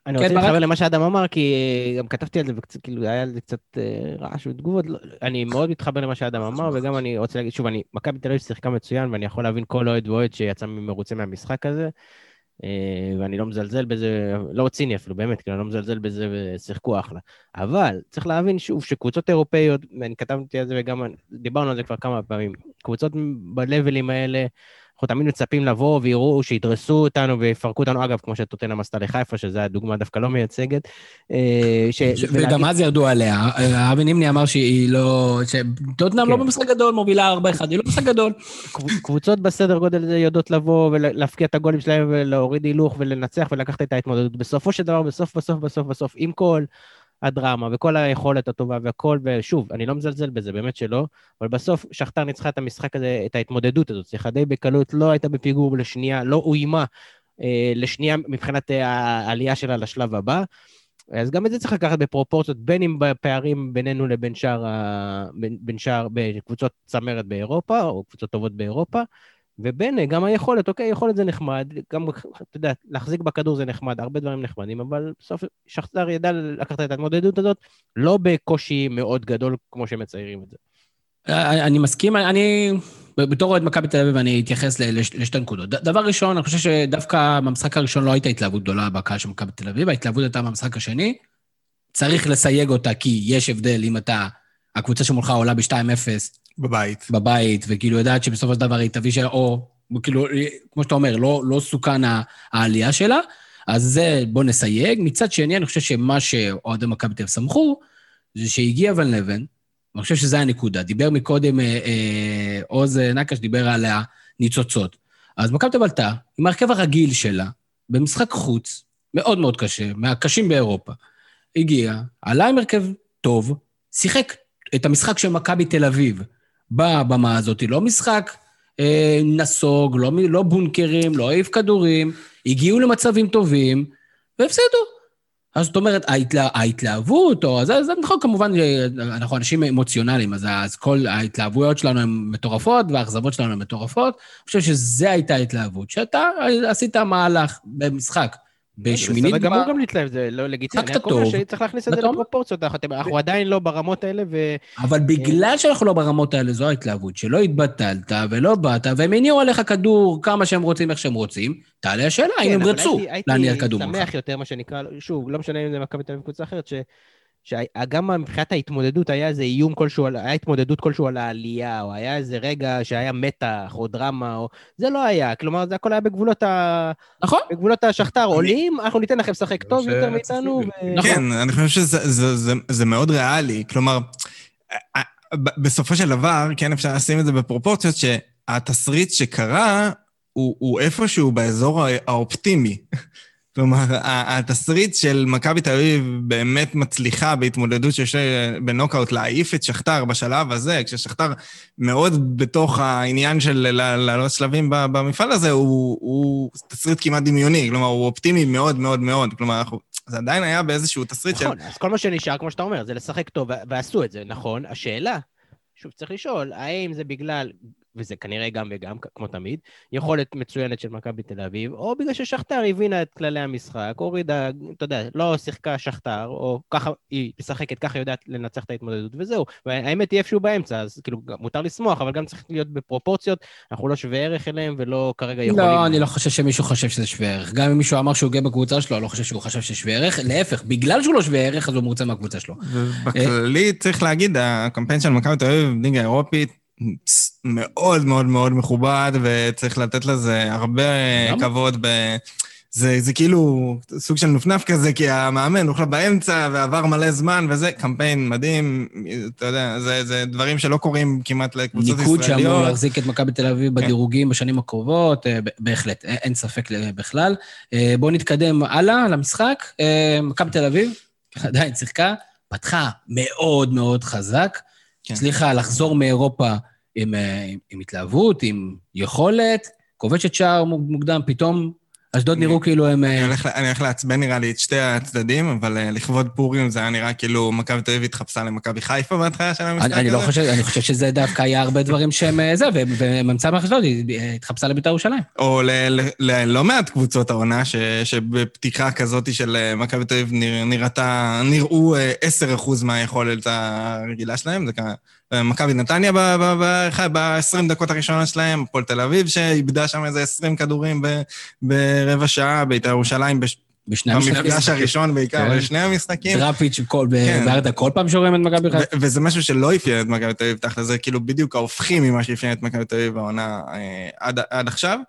אני כן, רוצה להתחבר למה שאדם אמר, כי אה, גם כתבתי על זה, וקצת, כאילו, היה לזה קצת אה, רעש ותגובות. לא, אני מאוד מתחבר למה שאדם אמר, וגם אני רוצה להגיד, שוב, אני, מכבי תל אביב שיחקה מצוין, ואני יכול להבין כל אוהד ואוהד שיצא מרוצה מהמשחק הזה, אה, ואני לא מזלזל בזה, לא ציני אפילו, באמת, כאילו, אני לא מזלזל בזה, ושיחקו אחלה. אבל צריך להבין, שוב, שקבוצות אירופאיות, ואני כתבתי על זה וגם דיברנו על זה כבר כמה פעמים, קבוצות בלבלים האלה, אנחנו תמיד מצפים לבוא ויראו, שידרסו אותנו ויפרקו אותנו, אגב, כמו שטוטנאם עשתה לחיפה, שזו הדוגמה דווקא לא מייצגת. אה, ש... וגם אז ירדו עליה. אבי נימני אמר שהיא לא... שטוטנאם לא כן. במשחק גדול, מובילה 4-1, היא לא במשחק גדול. קבוצות בסדר גודל הזה יודעות לבוא ולהפקיע את הגולים שלהם ולהוריד הילוך ולנצח ולקחת את ההתמודדות. בסופו של דבר, בסוף, בסוף, בסוף, בסוף, עם כל... הדרמה וכל היכולת הטובה והכל, ושוב, אני לא מזלזל בזה, באמת שלא, אבל בסוף שכתר ניצחה את המשחק הזה, את ההתמודדות הזאת, שיחה די בקלות, לא הייתה בפיגור לשנייה, לא אוימה אה, לשנייה מבחינת אה, העלייה שלה לשלב הבא. אז גם את זה צריך לקחת בפרופורציות, בין אם בפערים בינינו לבין שאר, בין, בין שאר, בקבוצות צמרת באירופה, או קבוצות טובות באירופה, ובן, גם היכולת, אוקיי, יכולת זה נחמד, גם, אתה יודע, להחזיק בכדור זה נחמד, הרבה דברים נחמדים, אבל בסוף שחזר ידע לקחת את ההתמודדות הזאת, לא בקושי מאוד גדול כמו שמציירים את זה. אה, אני מסכים, אני, בתור אוהד מכבי תל אביב, אני אתייחס לשתי נקודות. דבר ראשון, אני חושב שדווקא במשחק הראשון לא הייתה התלהבות גדולה בקהל של מכבי תל אביב, ההתלהבות הייתה במשחק השני. צריך לסייג אותה, כי יש הבדל אם אתה, הקבוצה שמולך עולה ב-2-0, בבית. בבית, וכאילו יודעת שבסופו של דבר היא תביא שלה, או כאילו, כמו שאתה אומר, לא, לא סוכן העלייה שלה, אז זה, בוא נסייג. מצד שני, אני חושב שמה שאוהדי מכבי תל שמחו, זה שהגיע ון לבן, ואני חושב שזו הנקודה. דיבר מקודם אה, אה, עוז נקש, דיבר על הניצוצות. אז מכבי תל אביב עם ההרכב הרגיל שלה, במשחק חוץ, מאוד מאוד קשה, מהקשים באירופה. הגיע, עלה עם הרכב טוב, שיחק את המשחק של מכבי תל אביב. בבמה הזאת, לא משחק אה, נסוג, לא, לא בונקרים, לא העיף כדורים, הגיעו למצבים טובים, והפסידו. אז זאת אומרת, ההתלה, ההתלהבות, או... זה, זה נכון, כמובן, אנחנו אנשים אמוציונליים, אז, אז כל ההתלהבויות שלנו הן מטורפות, והאכזבות שלנו הן מטורפות. אני חושב שזו הייתה ההתלהבות, שאתה עשית מהלך במשחק. בשמינית... בסדר גמור גם להתלהב, זה לא לגיטימי. רק טוב. שצריך להכניס את זה לפרופורציות, אנחנו עדיין לא ברמות האלה, ו... אבל בגלל שאנחנו לא ברמות האלה, זו ההתלהבות, שלא התבטלת ולא באת, והם הניעו עליך כדור כמה שהם רוצים, איך שהם רוצים, תעלה השאלה, האם הם רצו להניע כדור ממך. הייתי שמח יותר, מה שנקרא, שוב, לא משנה אם זה מכבי תל אביב קבוצה אחרת, שגם מבחינת ההתמודדות היה איזה איום כלשהו, היה התמודדות כלשהו על העלייה, או היה איזה רגע שהיה מתח או דרמה, או... זה לא היה, כלומר, זה הכל היה בגבולות ה... נכון. בגבולות השכתר, עולים, אנחנו ניתן לכם לשחק טוב יותר מאיתנו. ו... נכון. כן, אני חושב שזה זה, זה, זה מאוד ריאלי, כלומר, בסופו של דבר, כן אפשר לשים את זה בפרופורציות, שהתסריט שקרה הוא, הוא איפשהו באזור האופטימי. כלומר, התסריט של מכבי תל אביב באמת מצליחה בהתמודדות שיש בנוקאוט להעיף את שכתר בשלב הזה, כששכתר מאוד בתוך העניין של לעלות שלבים במפעל הזה, הוא, הוא תסריט כמעט דמיוני, כלומר, הוא אופטימי מאוד מאוד מאוד. כלומר, אנחנו, זה עדיין היה באיזשהו תסריט נכון, של... נכון, אז כל מה שנשאר, כמו שאתה אומר, זה לשחק טוב, ועשו את זה, נכון. השאלה, שוב, צריך לשאול, האם זה בגלל וזה כנראה גם וגם, כמו תמיד, יכולת מצוינת של מכבי תל אביב, או בגלל ששכתר הבינה את כללי המשחק, הורידה, אתה יודע, לא שיחקה שכתר, או ככה היא משחקת, ככה יודעת לנצח את ההתמודדות, וזהו. והאמת היא איפשהו באמצע, אז כאילו, מותר לשמוח, אבל גם צריך להיות בפרופורציות, אנחנו לא שווה ערך אליהם, ולא כרגע יכולים... לא, אני לא חושב שמישהו חושב שזה שווה ערך. גם אם מישהו אמר שהוא גאה בקבוצה שלו, אני לא חושב שהוא חושב שזה שווה ערך. להפך, בגלל שהוא לא שווה ערך, אז הוא מרוצה מהקבוצה שלו. בכללי, צריך להגיד, הקמפיין של מכבי תל אביב, ליגה אירופית, מאוד מאוד מאוד מכובד, וצריך לתת לזה הרבה כבוד ב... זה, זה כאילו סוג של נופנף כזה, כי המאמן הוחלט באמצע ועבר מלא זמן וזה, קמפיין מדהים, אתה יודע, זה, זה דברים שלא קורים כמעט לקבוצות ישראליות. ניקוד שאמור להחזיק את מכבי תל אביב כן. בדירוגים בשנים הקרובות, אה, בהחלט, אין ספק בכלל. אה, בואו נתקדם הלאה למשחק. אה, מכבי תל אביב עדיין שיחקה, פתחה מאוד מאוד חזק, כן. הצליחה לחזור מאירופה עם, אה, עם, עם התלהבות, עם יכולת, כובשת שער מוקדם, פתאום אשדוד נראו כאילו הם... אני אה, הולך, אני הולך לעצבן נראה לי את שתי הצדדים, אבל uh, לכבוד פורים זה היה נראה כאילו מכבי תל אביב התחפשה למכבי חיפה בהתחלה של המשחק הזה. אני לא חושב, אני חושב שזה דווקא היה הרבה דברים שהם זה, וממצא מאשדוד התחפשה לבית"ר ירושלים. או ללא מעט קבוצות העונה, שבפתיחה כזאת של מכבי תל אביב נראתה, נראו 10% מהיכולת הרגילה שלהם, זה ככה... מכבי נתניה ב-20 דקות הראשונות שלהם, הפועל תל אביב שאיבדה שם איזה 20 כדורים ברבע שעה, בית"ר ירושלים בשני המשחקים. במפגש הראשון בעיקר, כן. בשני המשחקים. דראפיץ' כן. בארדה כל פעם שרואים את מכבי חיפה. וזה משהו שלא אפיין את מכבי תל אביב תחת זה, כאילו בדיוק ההופכים ממה שאפיין את מכבי תל אביב בעונה אה, עד עכשיו.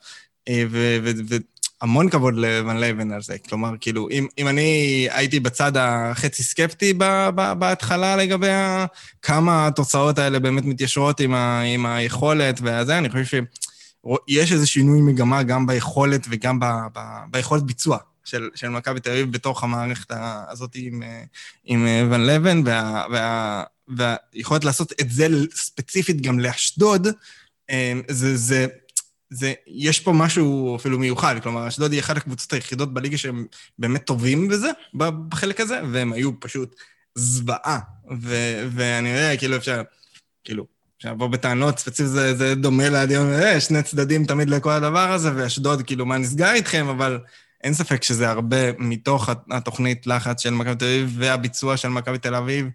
המון כבוד לוון לייבן על זה. כלומר, כאילו, אם, אם אני הייתי בצד החצי סקפטי ב, ב, בהתחלה לגבי כמה התוצאות האלה באמת מתיישרות עם, ה, עם היכולת והזה, אני חושב שיש איזה שינוי מגמה גם ביכולת וגם ב, ב, ביכולת ביצוע של, של מכבי תל אביב בתוך המערכת הזאת עם, עם ון וה, והיכולת לעשות את זה ספציפית גם לאשדוד, אה, זה, זה זה, יש פה משהו אפילו מיוחד, כלומר, אשדוד היא אחת הקבוצות היחידות בליגה שהם באמת טובים בזה, בחלק הזה, והם היו פשוט זוועה. ו- ואני יודע, כאילו אפשר, כאילו, אפשר לבוא בטענות, ספציפית זה, זה דומה לדיון, אה, שני צדדים תמיד לכל הדבר הזה, ואשדוד, כאילו, מה נסגר איתכם, אבל אין ספק שזה הרבה מתוך התוכנית לחץ של מכבי תל אביב והביצוע של מכבי תל אביב,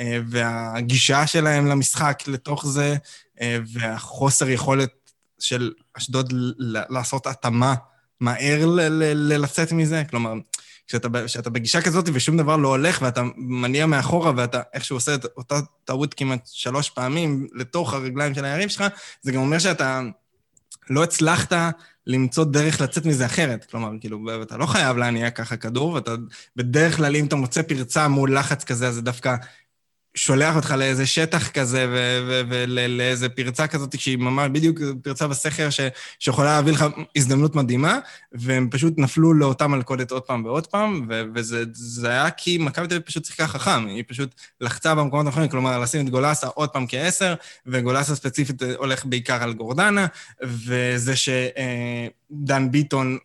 אה, והגישה שלהם למשחק לתוך זה, אה, והחוסר יכולת של אשדוד לעשות התאמה מהר לצאת מזה. כלומר, כשאתה, כשאתה בגישה כזאת ושום דבר לא הולך ואתה מניע מאחורה ואתה איכשהו עושה את אותה טעות כמעט שלוש פעמים לתוך הרגליים של היריב שלך, זה גם אומר שאתה לא הצלחת למצוא דרך לצאת מזה אחרת. כלומר, כאילו, אתה לא חייב להניע ככה כדור, ואתה בדרך כלל, אם אתה מוצא פרצה מול לחץ כזה, אז זה דווקא שולח אותך לאיזה שטח כזה ולאיזה פרצה כזאת שהיא ממש בדיוק פרצה בסכר ש, שיכולה להביא לך הזדמנות מדהימה, והם פשוט נפלו לאותה מלכודת עוד פעם ועוד פעם, ו, וזה היה כי מכבי תל אביב פשוט שיחקה חכם, היא פשוט לחצה במקומות האחרונים, כלומר לשים את גולסה עוד פעם כעשר, וגולסה ספציפית הולך בעיקר על גורדנה, וזה ש... אה, ביטון,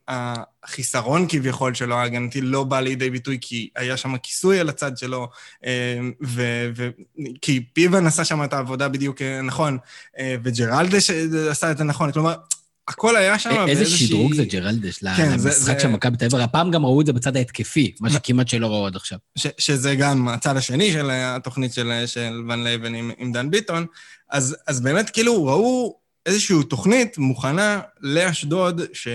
החיסרון כביכול שלו ההגנתי לא בא לידי ביטוי כי היה שם כיסוי על הצד שלו, אה, ו, ו, כי פיבן עשה שם את העבודה בדיוק אה, נכון, אה, וג'רלדש עשה את זה נכון, כלומר, הכל היה שם באיזושהי... איזה שדרוג זה ג'רלדש כן, למשחק של מכבי תל אביב, הפעם גם ראו את זה בצד ההתקפי, מה שכמעט שלא ראו עד עכשיו. ש, שזה גם הצד השני של התוכנית של, של ון לייבן עם, עם דן ביטון, אז, אז באמת כאילו ראו איזושהי תוכנית מוכנה לאשדוד, ש...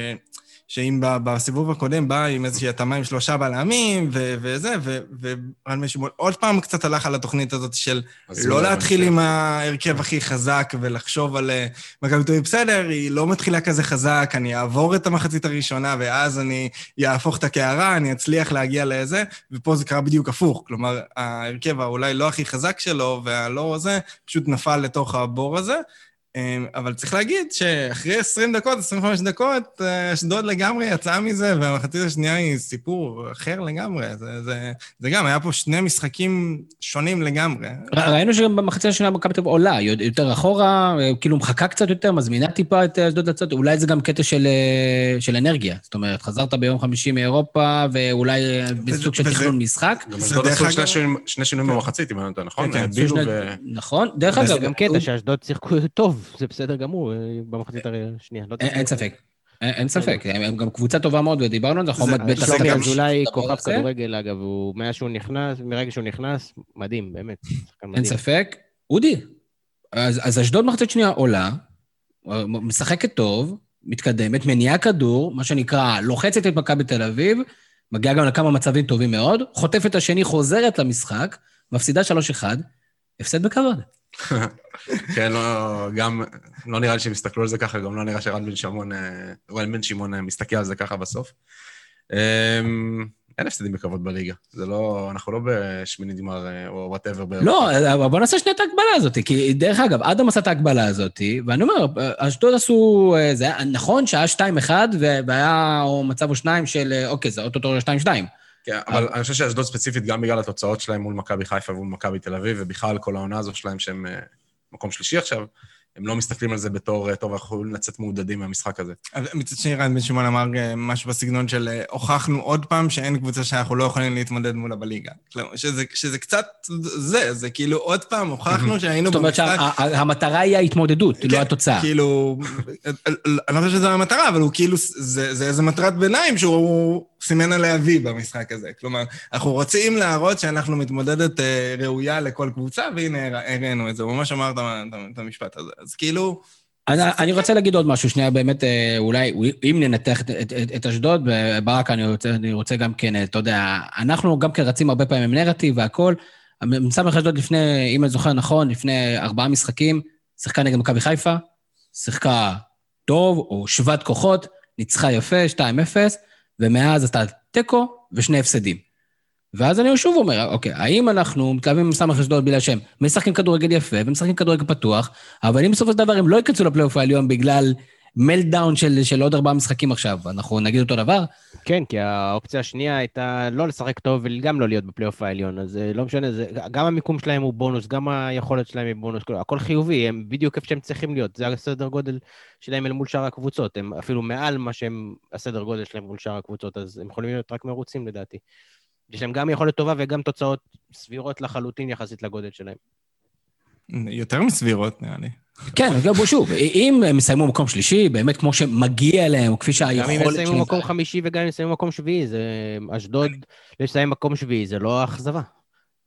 שאם בסיבוב הקודם בא עם איזושהי התאמה עם שלושה בלמים ו- וזה, ורן משמעון עוד פעם קצת הלך על התוכנית הזאת של לא להתחיל עם ההרכב הכי חזק ולחשוב על אה, מכבי תל בסדר, היא לא מתחילה כזה חזק, אני אעבור את המחצית הראשונה ואז אני אהפוך את הקערה, אני אצליח להגיע לזה, ופה זה קרה בדיוק הפוך. כלומר, ההרכב האולי לא הכי חזק שלו והלא זה, פשוט נפל לתוך הבור הזה. אמ, אבל צריך להגיד שאחרי 20 דקות, 25 דקות, אה, אשדוד לגמרי יצאה מזה, והמחצית השנייה היא סיפור אחר לגמרי. זה, זה, זה גם, היה פה שני משחקים שונים לגמרי. ראינו שגם במחצית השנייה מכבי תל אביב עולה, יותר אחורה, אה, כאילו מחכה קצת יותר, מזמינה טיפה את אשדוד לצאת, אולי זה גם קטע של, אה, של אנרגיה. זאת אומרת, חזרת ביום חמישי מאירופה, ואולי בסוג של תכנון משחק. גם אשדוד עשו שני שינויים במחצית, אם אני לא נכון? כן, כן. נכון, דרך אגב... גם קטע שאשדוד שיחקו טוב. זה בסדר גמור אה, במחצית השנייה. לא אין ספק. אין ספק, הם גם קבוצה טובה מאוד, ודיברנו על זה, חומד בטח... שלומי אזולאי כוכב כדורגל, אגב, הוא מאז שהוא נכנס, מרגע שהוא נכנס, מדהים, באמת. אין ספק. אודי, אז אשדוד מחצית שנייה עולה, משחקת טוב, מתקדמת, מניעה כדור, מה שנקרא, לוחצת את מכבי תל אביב, מגיעה גם לכמה מצבים טובים מאוד, חוטפת השני, חוזרת למשחק, מפסידה 3-1, הפסד בכבוד. כן, לא, גם, לא נראה לי שהם יסתכלו על זה ככה, גם לא נראה שרן בן שמעון, אה, רן בן שמעון אה, מסתכל על זה ככה בסוף. אמ, אין הפסדים בכבוד בליגה. זה לא, אנחנו לא בשמינית גמר אה, או whatever. לא, אבל בוא נעשה שנייה את ההקבלה הזאת, כי דרך אגב, אדם עשה את ההקבלה הזאת, ואני אומר, אשדוד עשו, זה היה נכון שהיה 2-1, והיה מצב או שניים של, אוקיי, זה אוטוטו 2-2. כן, אבל אני חושב שאשדוד ספציפית, גם בגלל התוצאות שלהם מול מכבי חיפה ומול מכבי תל אביב, ובכלל כל העונה הזו שלהם שהם אה, מקום שלישי עכשיו, הם לא מסתכלים על זה בתור, אה, טוב, אנחנו יכולים לצאת מעודדים מהמשחק הזה. מצד שני, רן בן שמעון אמר אה, משהו בסגנון של הוכחנו עוד פעם שאין קבוצה שאנחנו לא יכולים להתמודד מולה בליגה. שזה, שזה קצת זה, זה כאילו עוד פעם הוכחנו שהיינו במשחק... זאת אומרת שהמטרה היא ההתמודדות, לא כן, התוצאה. כאילו, אני לא חושב שזו המטרה, אבל הוא כאילו, זה, זה איזה מטרת ביניים שהוא... סימן עליה וי במשחק הזה. כלומר, אנחנו רוצים להראות שאנחנו מתמודדת אה, ראויה לכל קבוצה, והנה הראינו את זה. הוא ממש אמר את המשפט הזה. אז כאילו... אני, אני רוצה להגיד עוד משהו, שנייה, באמת, אה, אולי, אם ננתח את, את, את, את אשדוד, ברק, אני רוצה, אני רוצה גם כן, אתה יודע, אנחנו גם כן רצים הרבה פעמים עם נרטיב והכול. מסמך אשדוד לפני, אם אני זוכר נכון, לפני ארבעה משחקים, שיחקה נגד מכבי חיפה, שיחקה טוב, או שוות כוחות, ניצחה יפה, 2-0, ומאז עשתה תיקו ושני הפסדים. ואז אני שוב אומר, אוקיי, האם אנחנו מתלהבים עם סמך אשדוד בגלל שהם משחקים כדורגל יפה ומשחקים כדורגל פתוח, אבל אם בסופו של דבר הם לא ייכנסו לפלייאוף העליון בגלל מלדאון של, של עוד ארבעה משחקים עכשיו, אנחנו נגיד אותו דבר? כן, כי האופציה השנייה הייתה לא לשחק טוב וגם לא להיות בפלייאוף העליון, אז אה, לא משנה, זה, גם המיקום שלהם הוא בונוס, גם היכולת שלהם היא בונוס, הכל חיובי, הם בדיוק איפה שהם צריכים להיות, זה הסדר גודל שלהם אל מול שאר הקבוצות, הם אפילו מעל מה שהם, הסדר גודל שלהם מול שאר הקבוצות, אז הם יכולים להיות רק מרוצים לדעתי. יש להם גם יכולת טובה וגם תוצאות סבירות לחלוטין יחסית לגודל שלהם. יותר מסבירות, נראה לי. כן, בוא שוב, אם הם יסיימו מקום שלישי, באמת כמו שמגיע להם, כפי שהיכולת... גם אם יסיימו מקום חמישי וגם אם יסיימו מקום שביעי, זה... אשדוד לסיים מקום שביעי, זה לא אכזבה.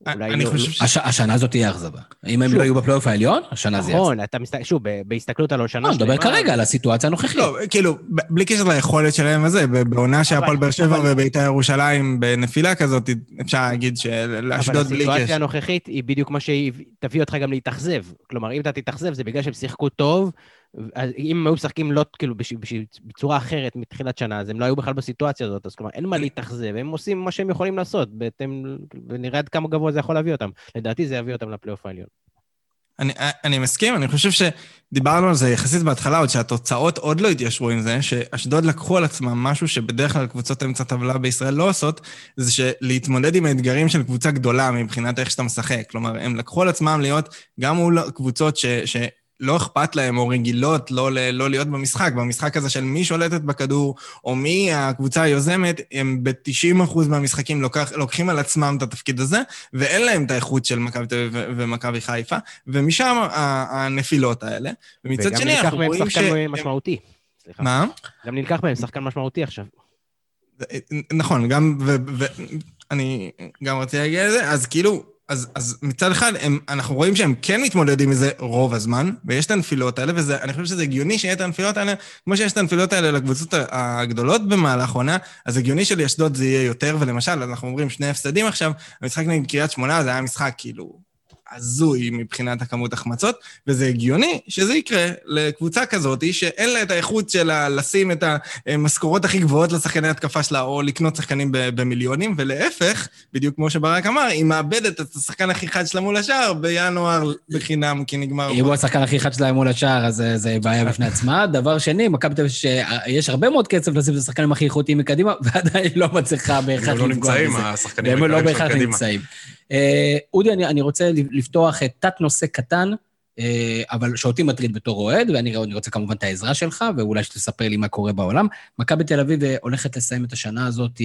אני לא- חושב ש... השנה הזאת תהיה אכזבה. אם הם לא יהיו בפלייאוף העליון, השנה זה יהיה נכון, אתה מסתכל, שוב, בהסתכלות על השנה שלמה... לא, מדבר כרגע על הסיטואציה הנוכחית. לא, כאילו, בלי קשר ליכולת שלהם וזה, בעונה שהפועל באר שבע ובית"ר ירושלים בנפילה כזאת, אפשר להגיד שלאשדוד בלי קשר. אבל הסיטואציה הנוכחית היא בדיוק מה שתביא אותך גם להתאכזב. כלומר, אם אתה תתאכזב, זה בגלל שהם שיחקו טוב, אם הם היו משחקים לא, כאילו, בש, בש, בצורה אחרת מתחילת שנה, אז הם לא היו בכלל בסיטואציה הזאת, אז כלומר, אין מה להתאכזב, הם עושים מה שהם יכולים לעשות, בהתאם, ונראה עד כמה גבוה זה יכול להביא אותם. לדעתי זה יביא אותם לפלייאוף העליון. אני, אני מסכים, אני חושב שדיברנו על זה יחסית בהתחלה, עוד שהתוצאות עוד לא התיישרו עם זה, שאשדוד לקחו על עצמם משהו שבדרך כלל קבוצות אמצע טבלה בישראל לא עושות, זה שלהתמודד עם האתגרים של קבוצה גדולה מבחינת איך שאתה משחק. כלומר, הם לקחו על עצמם להיות גם מול קבוצות ש, ש, לא אכפת להם, או רגילות לא, לא להיות במשחק. במשחק הזה של מי שולטת בכדור, או מי הקבוצה היוזמת, הם ב-90% מהמשחקים לוקח, לוקחים על עצמם את התפקיד הזה, ואין להם את האיכות של מכבי תל אביב ומכבי חיפה, ומשם הנפילות האלה. ומצד שני, אנחנו רואים ש... וגם נלקח מהם שחקן משמעותי. סליחה. מה? גם נלקח מהם שחקן משמעותי עכשיו. נכון, גם, ואני גם רציתי להגיע לזה, אז כאילו, אז, אז מצד אחד, הם, אנחנו רואים שהם כן מתמודדים עם זה רוב הזמן, ויש את הנפילות האלה, ואני חושב שזה הגיוני שיהיה את הנפילות האלה, כמו שיש את הנפילות האלה לקבוצות הגדולות במהלך עונה, אז הגיוני שלאשדוד זה יהיה יותר, ולמשל, אנחנו אומרים שני הפסדים עכשיו, המשחק נגד קריית שמונה זה היה משחק כאילו הזוי מבחינת הכמות החמצות, וזה הגיוני שזה יקרה לקבוצה כזאת, שאין לה את האיכות שלה לשים את המשכורות הכי גבוהות לשחקני התקפה שלה, או לקנות שחקנים במיליונים, ולהפך, בדיוק כמו שברק אמר, היא מאבדת את השחקן הכי חד שלה מול השער בינואר בחינם, כי נגמר... אם הוא השחקן הכי חד שלה מול השער, אז זה בעיה בפני עצמה. דבר שני, מכבי תל אביב, שיש הרבה מאוד קצב לשים את השחקנים הכי איכותיים מקדימה, ועדיין לא מצליחה בהכרח לפגוע בזה. הם לא נמצאים, השחקנים לא בהכרח נמצאים. אה, אודי, אני, אני רוצה לפתוח תת-נושא קטן, אה, אבל שאותי מטריד בתור אוהד, ואני רוצה כמובן את העזרה שלך, ואולי שתספר לי מה קורה בעולם. מכבי תל אביב אה, הולכת לסיים את השנה הזאת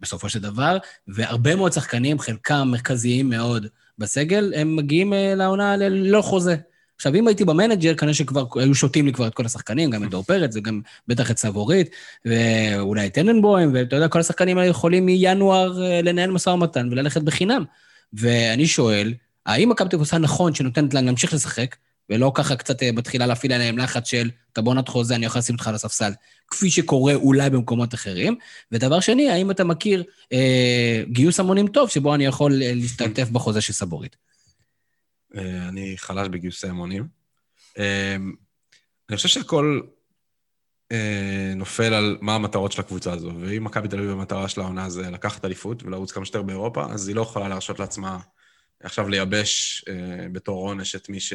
בסופו של דבר, והרבה מאוד שחקנים, חלקם מרכזיים מאוד בסגל, הם מגיעים לעונה ללא חוזה. עכשיו, אם הייתי במנג'ר, כנראה שכבר היו שותים לי כבר את כל השחקנים, גם את דור פרץ וגם בטח את סבורית, ואולי את טננבוים, ואתה יודע, כל השחקנים האלה יכולים מינואר אה, לנהל משא ומתן וללכת בחינם. ואני שואל, האם מכבי עושה נכון שנותנת להם להמשיך לשחק, ולא ככה קצת אה, מתחילה להפעיל עליהם לחץ של, אתה בוא נת חוזה, אני יכול לשים אותך על הספסל, כפי שקורה אולי במקומות אחרים. ודבר שני, האם אתה מכיר אה, גיוס המונים טוב, שבו אני יכול אה, להשתתף בחוזה של סבורית? אה, אני חלש בגיוסי המונים. אה, אני חושב שהכל אה, נופל על מה המטרות של הקבוצה הזו, ואם מכבי תל אביב המטרה של העונה זה לקחת אליפות ולרוץ כמה שיותר באירופה, אז היא לא יכולה להרשות לעצמה עכשיו לייבש בתור עונש את מי ש...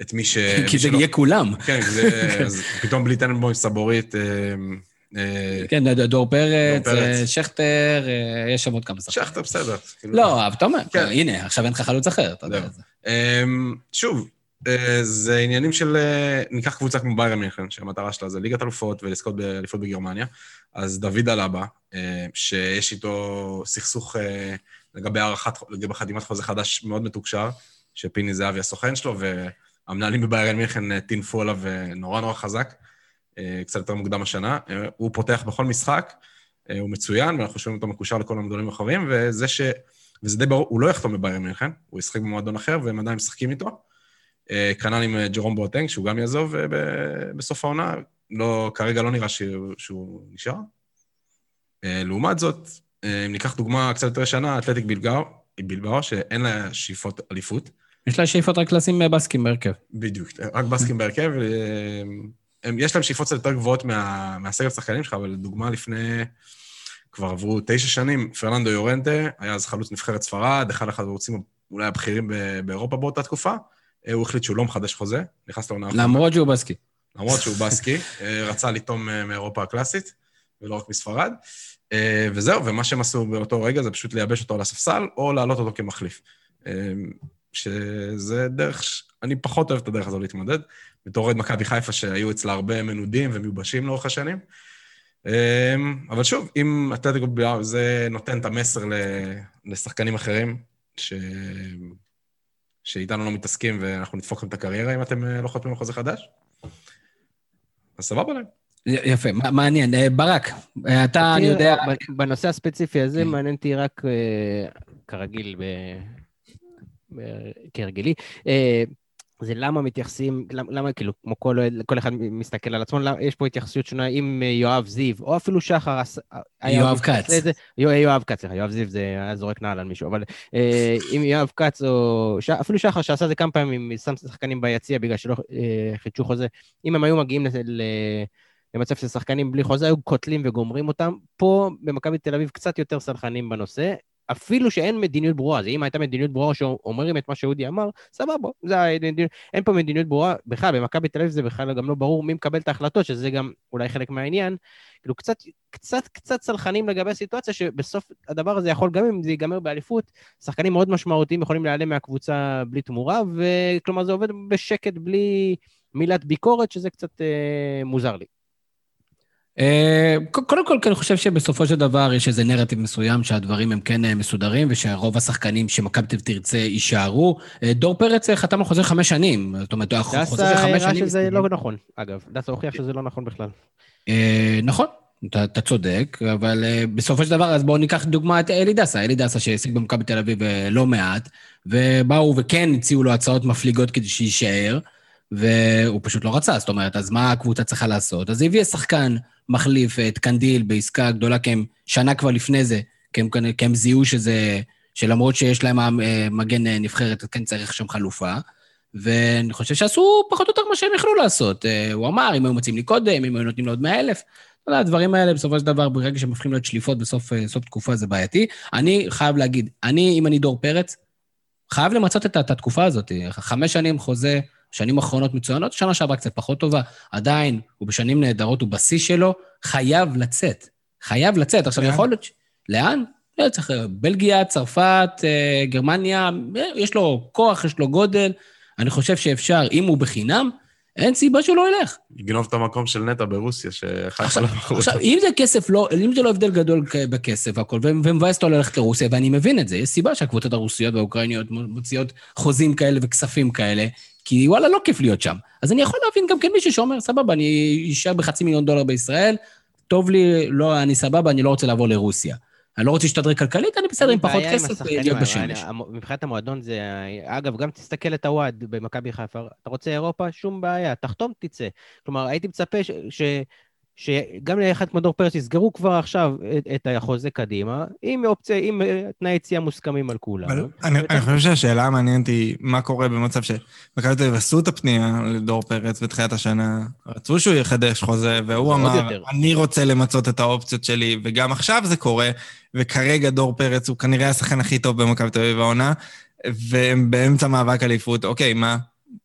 את מי ש... כי זה יהיה כולם. כן. אז פתאום בלי טננבוים סבורית... אה, כן, דור פרץ, אה, שכטר, אה, יש שם עוד כמה שחקנים. שכטר בסדר. כאילו. לא, אבל אתה אומר, כן. הנה, עכשיו אין לך חלוץ אחר, אתה יודע את זה. אמ, שוב, זה עניינים של... ניקח קבוצה כמו ביירן מינכן, שהמטרה שלה זה ליגת אלופות ולזכות באליפות בגרמניה. אז דוד אלבה, שיש איתו סכסוך לגבי הערכת, לגבי חתימת חוזה חדש מאוד מתוקשר, שפיני זהבי הסוכן שלו, והמנהלים בביירן מינכן טינפו עליו נורא נורא חזק. אה, קצת יותר מוקדם השנה. אה, הוא פותח בכל משחק, אה, הוא מצוין, ואנחנו שומעים אותו מקושר לכל המגדולים האחרים, וזה ש... וזה די ברור, הוא לא יחתום בביירן מינכן, הוא ישחק במועדון אחר, והם עדיין משחקים איתו. כנ"ל עם ג'רום בואטנג, שהוא גם יעזוב בסוף העונה, לא, כרגע לא נראה שהוא, שהוא נשאר. לעומת זאת, אם ניקח דוגמה קצת יותר שנה, אתלטיק בלגאו, בלבאו, שאין לה שאיפות אליפות. יש לה שאיפות רק לשים בסקים בהרכב. בדיוק, רק בסקים בהרכב. הם, יש להם שאיפות קצת יותר גבוהות מה, מהסגל השחקנים שלך, אבל לדוגמה, לפני... כבר עברו תשע שנים, פרננדו יורנטה, היה אז חלוץ נבחרת ספרד, אחד החלוצים אולי הבכירים באירופה באותה תקופה. אה, הוא החליט שהוא לא מחדש חוזה, נכנס לעונה האחרונה. למרות שהוא בסקי. למרות שהוא בסקי, אה, רצה לטעום אה, מאירופה הקלאסית, ולא רק מספרד. וזהו, ומה שהם עשו באותו רגע זה פשוט לייבש אותו על הספסל, או להעלות אותו כמחליף. שזה דרך, אני פחות אוהב את הדרך הזו להתמודד. בתור אוהד מכבי חיפה שהיו אצלה הרבה מנודים ומיובשים לאורך השנים. אמ, אבל שוב, אם אתלטיקו ביאר, זה נותן את המסר לשחקנים אחרים, ש... שאיתנו לא מתעסקים ואנחנו נדפוק לכם את הקריירה אם אתם אה, לא חותמים על חוזה חדש. אז סבבה להם. יפה, מעניין. אה, ברק, אה, אתה, אני יודע... בנושא הספציפי הזה, כן. מעניין אותי רק, כרגיל, כהרגלי, זה למה מתייחסים, למה, למה כאילו, כמו כל, כל אחד מסתכל על עצמו, למה, יש פה התייחסות שונה אם יואב זיו, או אפילו שחר... יואב כץ. יואב כץ, סליחה, יואב זיו זה היה זורק נעל על מישהו, אבל אה, אם יואב כץ או... ש, אפילו שחר שעשה זה כמה פעמים, שם שחקנים ביציע בגלל שלא אה, חידשו חוזה, אם הם היו מגיעים ל... למצב של שחקנים בלי חוזה, היו קוטלים וגומרים אותם. פה במכבי תל אביב קצת יותר סלחנים בנושא. אפילו שאין מדיניות ברורה, אז אם הייתה מדיניות ברורה שאומרים את מה שאודי אמר, סבבה, זה המדיניות, אין פה מדיניות ברורה, בכלל, במכבי תל אביב זה בכלל גם לא ברור מי מקבל את ההחלטות, שזה גם אולי חלק מהעניין. כאילו, קצת, קצת, קצת סלחנים לגבי הסיטואציה, שבסוף הדבר הזה יכול, גם אם זה ייגמר באליפות, שחקנים מאוד משמעותיים יכולים להיעלם מהקבוצה בלי תמורה, וכלומר זה עובד בשקט בלי מילת ביקורת, שזה קצת אה, מוזר לי. אה, קודם כל, אני חושב שבסופו של דבר יש איזה נרטיב מסוים שהדברים הם כן אה, מסודרים, ושרוב השחקנים שמכבי תרצה יישארו. אה, דור פרץ חתם על חוזה חמש שנים, זאת אומרת, החוזה של חמש שנים... דסה שזה לא נכון, אגב. דסה הוכיח שזה לא נכון בכלל. נכון, אתה, אתה צודק, אבל uh, בסופו של דבר, אז בואו ניקח דוגמא את אלי דסה. אלי דסה שהשיג במכבי תל אביב לא מעט, ובאו וכן הציעו לו הצעות מפליגות כדי שיישאר, והוא פשוט לא רצה, זאת אומרת, אז מה הקבוצה צריכה לעשות? אז היא הביאה שחקן מחליף את קנדיל בעסקה גדולה, כי הם שנה כבר לפני זה, כי הם, כי הם זיהו שזה, שלמרות שיש להם אה, מגן אה, נבחרת, כן צריך שם חלופה. ואני חושב שעשו פחות או יותר מה שהם יכלו לעשות. אה, הוא אמר, אם היו מוצאים לי קודם, אם היו נותנים לו עוד 100 אלף. אתה יודע, הדברים האלה, בסופו של דבר, ברגע שהם הופכים להיות שליפות בסוף תקופה, זה בעייתי. אני חייב להגיד, אני, אם אני דור פרץ, חייב למצות את, את התקופה הזאת. חמש שנים חוזה, שנים אחרונות מצוינות, שנה שעברה קצת פחות טובה, עדיין הוא בשנים נהדרות, הוא בשיא שלו, חייב לצאת. חייב לצאת. עכשיו, יכול להיות... לאן? לא צריך, בלגיה, צרפת, אה, גרמניה, יש לו כוח, יש לו גודל. אני חושב שאפשר, אם הוא בחינם, אין סיבה שהוא לא ילך. יגנוב את המקום של נטע ברוסיה, שחיפה לא בחוץ. עכשיו, אם זה כסף לא, אם זה לא הבדל גדול בכסף והכול, ומבאס אותו ללכת לרוסיה, ואני מבין את זה, יש סיבה שהקבוצות הרוסיות והאוקראיניות מוציאות חוזים כאלה וכספים כאלה, כי וואלה, לא כיף להיות שם. אז אני יכול להבין גם כן מישהו שאומר, סבבה, אני אשאר בחצי מיליון דולר בישראל, טוב לי, לא, אני סבבה, אני לא רוצה לעבור לרוסיה. אני לא רוצה להשתדרג כלכלית, אני בסדר עם פחות כסף להיות בשמש. מבחינת המועדון זה... אגב, גם תסתכל את הוואד במכבי חיפה, אתה רוצה אירופה? שום בעיה, תחתום, תצא. כלומר, הייתי מצפה ש... שגם לאחד כמו דור פרץ יסגרו כבר עכשיו את, את החוזה קדימה, עם אופציה, עם אה, תנאי יציאה מוסכמים על כולם. אבל אני, אני חושב שהשאלה המעניינת היא מה קורה במצב שמכבי תל אביב עשו את הפנייה לדור פרץ בתחילת השנה, רצו שהוא יחדש חוזה, והוא אמר, יותר. אני רוצה למצות את האופציות שלי, וגם עכשיו זה קורה, וכרגע דור פרץ הוא כנראה השחקן הכי טוב במכבי תל אביב העונה, והם באמצע מאבק אליפות, אוקיי, מה?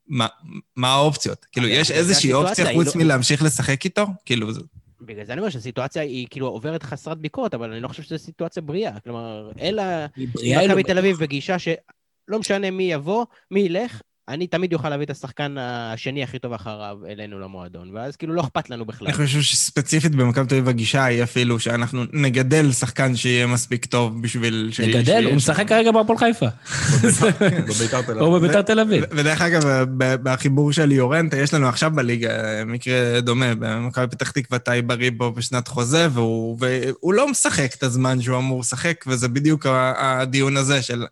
מה, מה האופציות? כאילו, יש איזושהי אופציה חוץ לא... מלהמשיך לשחק איתו? כאילו, זה... בגלל זה אני אומר שהסיטואציה היא כאילו עוברת חסרת ביקורת, אבל אני לא חושב שזו סיטואציה בריאה. כלומר, אלא מכבי תל אביב בגישה שלא משנה מי יבוא, מי ילך, אני תמיד אוכל להביא את השחקן השני הכי טוב אחריו אלינו למועדון, ואז כאילו לא אכפת לנו בכלל. אני חושב שספציפית במכבי תל אביב הגישה היא אפילו שאנחנו נגדל שחקן שיהיה מספיק טוב בשביל... נגדל? הוא משחק כרגע בהפועל חיפה. או בביתר תל אביב. ודרך אגב, בחיבור של יורנטה, יש לנו עכשיו בליגה מקרה דומה, במכבי פתח תקווה טאי בריבו בשנת חוזה, והוא לא משחק את הזמן שהוא אמור לשחק, וזה בדיוק הדיון הזה של...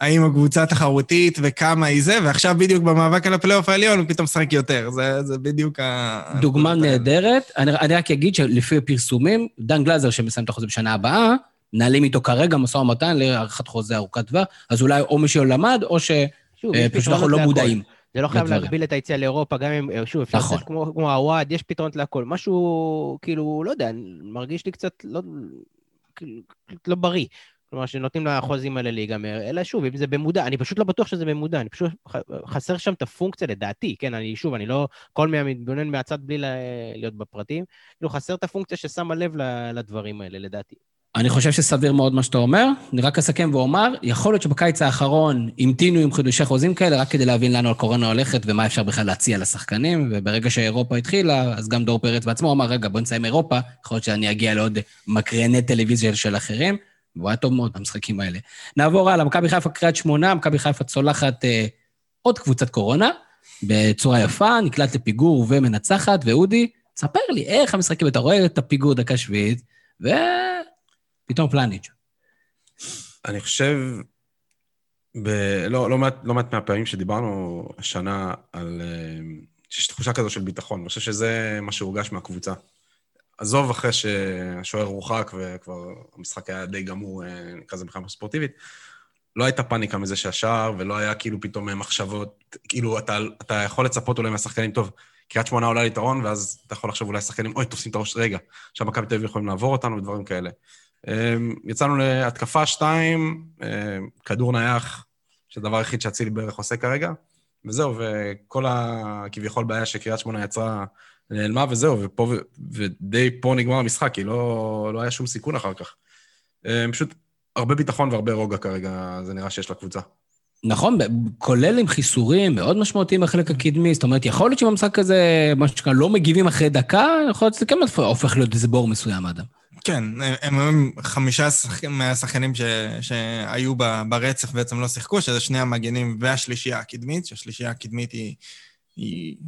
האם הקבוצה תחרותית וכמה היא זה, ועכשיו בדיוק במאבק על הפלייאוף העליון הוא פתאום משחק יותר. זה, זה בדיוק ה... דוגמה נהדרת. אני, אני רק אגיד שלפי הפרסומים, דן גלזר, שמסיים את החוזה בשנה הבאה, מנהלים איתו כרגע משא ומתן להארכת חוזה ארוכת טווח, אז אולי או מישהו למד, או שפשוט אנחנו לא מודעים. זה לא חייב להגביל את היציאה לאירופה, גם אם, שוב, אפשר נכון. לעשות כמו, כמו הוואד, יש פתרונות להכל. משהו, כאילו, לא יודע, מרגיש לי קצת לא, כאילו, לא בריא. כלומר, שנותנים לחוזים האלה להיגמר, אלא שוב, אם זה במודע, אני פשוט לא בטוח שזה במודע, אני פשוט חסר שם את הפונקציה לדעתי, כן, אני שוב, אני לא, כל מי המתבונן מהצד בלי להיות בפרטים, כאילו חסר את הפונקציה ששמה לב לדברים האלה, לדעתי. אני חושב שסביר מאוד מה שאתה אומר. אני רק אסכם ואומר, יכול להיות שבקיץ האחרון המתינו עם חידושי חוזים כאלה, רק כדי להבין לאן הקורונה הולכת ומה אפשר בכלל להציע לשחקנים, וברגע שאירופה התחילה, אז גם דור פרץ בעצמו אמר, רגע, בוא נסיים אירופה, יכול להיות שאני אגיע לעוד מקרני טלוויזיה של אחרים. והוא היה טוב מאוד במשחקים האלה. נעבור הלאה, מכבי חיפה קריית שמונה, מכבי חיפה צולחת אה, עוד קבוצת קורונה, בצורה יפה, נקלט לפיגור ומנצחת, ואודי, ספר לי, איך המשחקים, אתה רואה את הפיגור דקה שביעית, ופתאום פלניץ'. אני חושב ב- לא, לא, מעט, לא מעט מהפעמים שדיברנו השנה על... אה, שיש תחושה כזו של ביטחון. אני חושב שזה מה שהורגש מהקבוצה. עזוב אחרי שהשוער הורחק וכבר המשחק היה די גמור, אה, נקרא לזה מבחינה ספורטיבית, לא הייתה פאניקה מזה שהשער, ולא היה כאילו פתאום מחשבות, כאילו אתה, אתה יכול לצפות אולי מהשחקנים, טוב, קריית שמונה עולה ליתרון, ואז אתה יכול לחשוב אולי שחקנים, אוי, תופסים את הראש, רגע, עכשיו מכבי תל אביב יכולים לעבור אותנו ודברים כאלה. אמ, יצאנו להתקפה שתיים, כדור נייח, שזה הדבר היחיד שאצילי בערך עושה כרגע, וזהו, וכל הכביכול בעיה שקריית שמונה יצרה נעלמה, וזהו, ופה, ודי פה נגמר המשחק, כי לא, לא היה שום סיכון אחר כך. אמ, פשוט הרבה ביטחון והרבה רוגע כרגע, זה נראה שיש לקבוצה. נכון, כולל עם חיסורים מאוד משמעותיים בחלק הקדמי, זאת אומרת, יכול להיות שבמשחק הזה, מה שנקרא, לא מגיבים אחרי דקה, יכול להיות שזה כן הופך להיות איזה בור מסוים, אדם. כן, הם היו חמישה מהשחקנים ש... שהיו ברצף בעצם לא שיחקו, שזה שני המגנים והשלישייה הקדמית, שהשלישייה הקדמית היא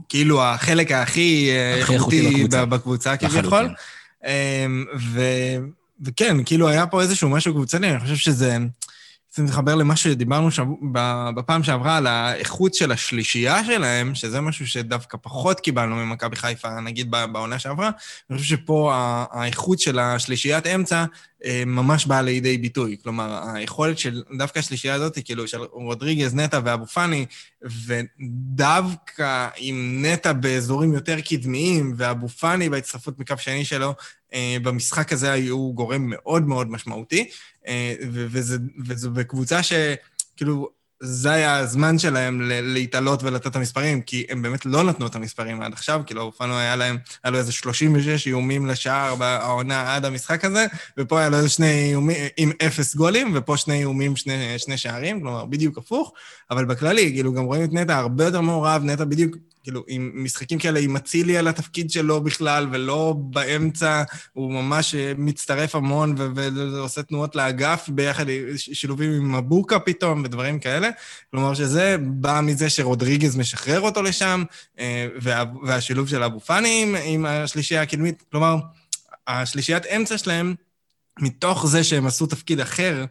כאילו החלק הכי אה, איכותי בקבוצה, כביכול. אמ, ו... וכן, כאילו היה פה איזשהו משהו קבוצני, אני חושב שזה... זה מתחבר למה שדיברנו שב... בפעם שעברה על האיכות של השלישייה שלהם, שזה משהו שדווקא פחות קיבלנו ממכבי חיפה, נגיד בעונה שעברה. אני חושב שפה האיכות של השלישיית אמצע ממש באה לידי ביטוי. כלומר, היכולת של דווקא השלישייה הזאת, כאילו, של רודריגז, נטע ואבו פאני, ודווקא עם נטע באזורים יותר קדמיים, ואבו פאני בהצטרפות מקו שני שלו, אה, במשחק הזה היו גורם מאוד מאוד משמעותי. אה, וזו בקבוצה שכאילו, זה היה הזמן שלהם להתעלות ולתת את המספרים, כי הם באמת לא נתנו את המספרים עד עכשיו, כאילו, אופנו היה להם, היה לו איזה 36 איומים לשער בעונה עד המשחק הזה, ופה היה לו איזה שני איומים עם אפס גולים, ופה שני איומים, שני, שני שערים, כלומר, בדיוק הפוך, אבל בכללי, כאילו, גם רואים את נטע הרבה יותר מעורב, נטע בדיוק כאילו, עם משחקים כאלה, עם אצילי על התפקיד שלו בכלל, ולא באמצע, הוא ממש אה, מצטרף המון ועושה תנועות לאגף ביחד, שילובים עם מבוקה פתאום ודברים כאלה. כלומר, שזה בא מזה שרודריגז משחרר אותו לשם, אה, וה, והשילוב של אבו פאני עם, עם השלישייה הקדמית. כלומר, השלישיית אמצע שלהם, מתוך זה שהם עשו תפקיד אחר,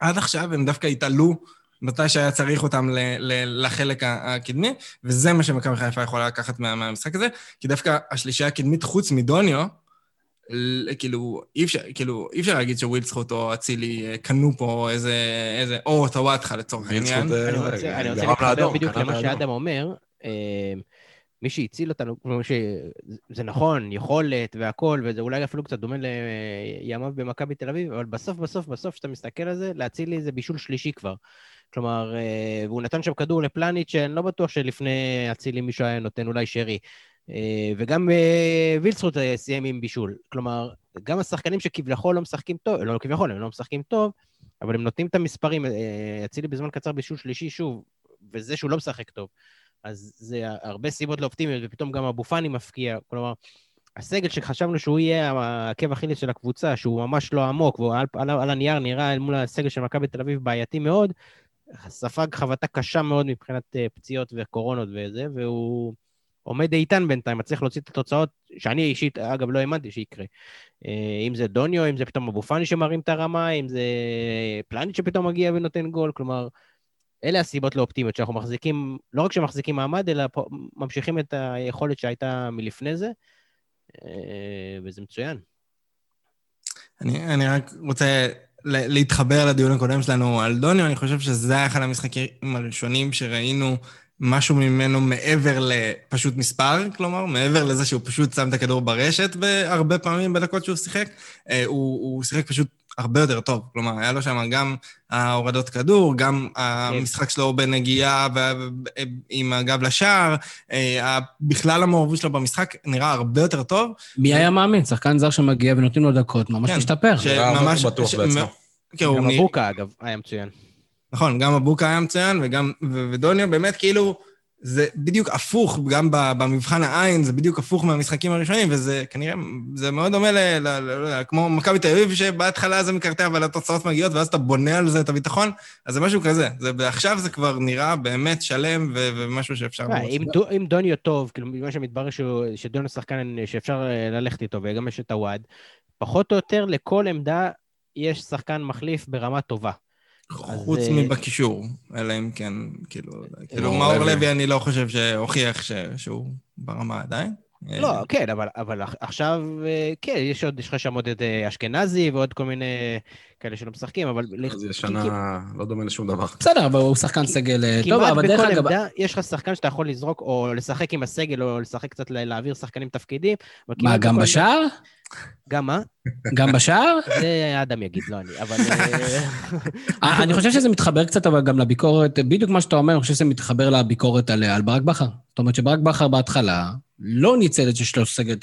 עד עכשיו הם דווקא התעלו מתי שהיה צריך אותם ל- ל- לחלק הקדמי, וזה מה שמכבי חיפה יכולה לקחת מה- מהמשחק הזה, כי דווקא השלישייה הקדמית, חוץ מדוניו, כאילו, אי אפשר, כאילו, אי אפשר להגיד שווילדסחוט או אצילי אה, קנו פה איזה, איזה, או טוואטחה לצורך העניין. אה, אני רוצה להתחבר בדיוק למה שאדם אומר. אה, מי שהציל אותנו, כלומר שזה נכון, יכולת והכול, וזה אולי אפילו קצת דומה לימיו במכבי תל אביב, אבל בסוף, בסוף, בסוף, כשאתה מסתכל על זה, להציל לי זה בישול שלישי כבר. כלומר, אה, והוא נתן שם כדור לפלניץ' שאני לא בטוח שלפני אצילי מישהו היה נותן אולי שרי. אה, וגם אה, וילצרוט סיים עם בישול. כלומר, גם השחקנים שכביכול לא משחקים טוב, לא כביכול, הם לא משחקים טוב, אבל הם נותנים את המספרים. אצילי בזמן קצר בישול שלישי שוב, וזה שהוא לא משחק טוב. אז זה הרבה סיבות לאופטימיות, ופתאום גם אבו פאני מפקיע. כלומר, הסגל שחשבנו שהוא יהיה העקב אכילס של הקבוצה, שהוא ממש לא עמוק, והוא על, על, על הנייר נראה מול הסגל של מכבי תל אביב בעייתי מאוד, ספג חבטה קשה מאוד מבחינת אה, פציעות וקורונות וזה, והוא עומד איתן בינתיים, מצליח להוציא את התוצאות, שאני אישית, אגב, לא האמנתי שיקרה. אה, אם זה דוניו, אם זה פתאום אבו פאני שמרים את הרמה, אם זה פלניץ' שפתאום מגיע ונותן גול, כלומר, אלה הסיבות לאופטימיות, שאנחנו מחזיקים, לא רק שמחזיקים מעמד, אלא ממשיכים את היכולת שהייתה מלפני זה, אה, וזה מצוין. אני, אני רק רוצה להתחבר לדיון הקודם שלנו על דוניו, אני חושב שזה היה אחד המשחקים הראשונים שראינו משהו ממנו מעבר לפשוט מספר, כלומר, מעבר לזה שהוא פשוט שם את הכדור ברשת בהרבה פעמים בדקות שהוא שיחק, אה, הוא, הוא שיחק פשוט הרבה יותר טוב. כלומר, היה לו שם גם ההורדות כדור, גם המשחק שלו בנגיעה עם הגב לשער, אה, בכלל המעורבות שלו במשחק נראה הרבה יותר טוב. מי היה מאמין? שחקן זר שמגיע ונותנים לו דקות, ממש כן, משתפר. ממש בטוח בעצמו. כן, גם אבוקה, אגב, היה מצוין. נכון, גם אבוקה היה מצוין, וגם, ודוניו באמת כאילו... זה בדיוק הפוך, גם במבחן העין, זה בדיוק הפוך מהמשחקים הראשונים, וזה כנראה, זה מאוד דומה ל... ל, ל, ל כמו מכבי תל אביב, שבהתחלה זה מקרטע, אבל התוצאות מגיעות, ואז אתה בונה על זה את הביטחון, אז זה משהו כזה. זה, ועכשיו זה כבר נראה באמת שלם, ו, ומשהו שאפשר... אה, אם, דו, אם דוניו טוב, כאילו, מה שמתברר שדוניו שחקן שאפשר אה, ללכת איתו, וגם יש את הוואד, פחות או יותר לכל עמדה יש שחקן מחליף ברמה טובה. חוץ אה, מבקישור, אלא אם כן, כאילו, כאילו, מאור מאור לוי. אני לא חושב שהוכיח ש- שהוא ברמה עדיין. לא, אה, כן, אבל, אבל עכשיו, אה, כן, יש עוד, יש לך שם עוד את אה, אשכנזי ועוד כל מיני כאלה שלא משחקים, אבל... אז היא השנה לא דומה לשום דבר. בסדר, אבל הוא שחקן סגל אה, טוב, כמעט אבל דרך בכל אגב... עמדה יש לך שחקן שאתה יכול לזרוק, או לשחק עם הסגל, או לשחק קצת, לה- להעביר שחקנים תפקידים. מה, כמעט גם בכל בשער? גם מה? גם בשער? זה אדם יגיד, לא אני, אבל... אה, אה, אני חושב שזה מתחבר קצת אבל גם לביקורת, בדיוק מה שאתה אומר, אני חושב שזה מתחבר לביקורת על, על ברק בכר. זאת אומרת שברק בכר בהתחלה לא ניצל את שיש לו סגל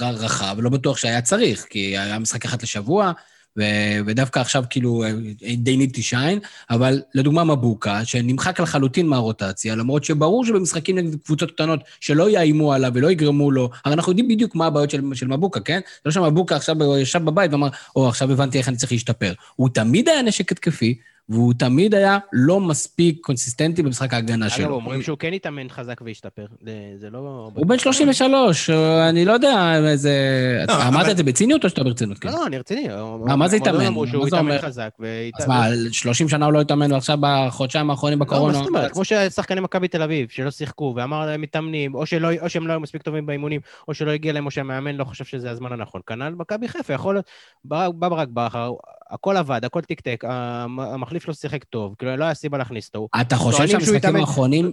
רחב, לא בטוח שהיה צריך, כי היה משחק אחד לשבוע, ו, ודווקא עכשיו כאילו אה, they need to shine, אבל לדוגמה מבוקה, שנמחק לחלוטין מהרוטציה, למרות שברור שבמשחקים נגד קבוצות קטנות שלא יאיימו עליו ולא יגרמו לו, הרי אנחנו יודעים בדיוק מה הבעיות של, של מבוקה, כן? זה לא שמבוקה עכשיו ישב בבית ואמר, או, עכשיו הבנתי איך אני צריך להשתפר. הוא תמיד היה נשק התקפי, והוא תמיד היה לא מספיק קונסיסטנטי במשחק ההגנה אגב, שלו. אומרים שהוא כן יתאמן חזק וישתפר. זה- לא... הוא בן 33, אני לא יודע איזה... לא, אתה אמרת את זה בציניות או שאתה ברצינות? כן. לא, אני רציני. מה, מה זה התאמן? אמרו שהוא אומר? חזק. אז מה, 30 שנה הוא לא התאמן, ועכשיו בחודשיים האחרונים לא, בקורונה? מה זאת אומרת? כמו ששחקני מכבי תל אביב, שלא שיחקו, ואמר להם מתאמנים, או שהם לא היו מספיק טובים באימונים, או שלא הגיע להם, או שהמאמן לא חושב שזה הזמן הנכון. כנ"ל מכבי חיפה, יכול להיות... בא ברק בכר, הכל עבד, הכל המ- המחליף לא שיחק טוב, כאילו לא היה סיבה להכניס אותו. אתה חושב שהמשחקים האחרונים...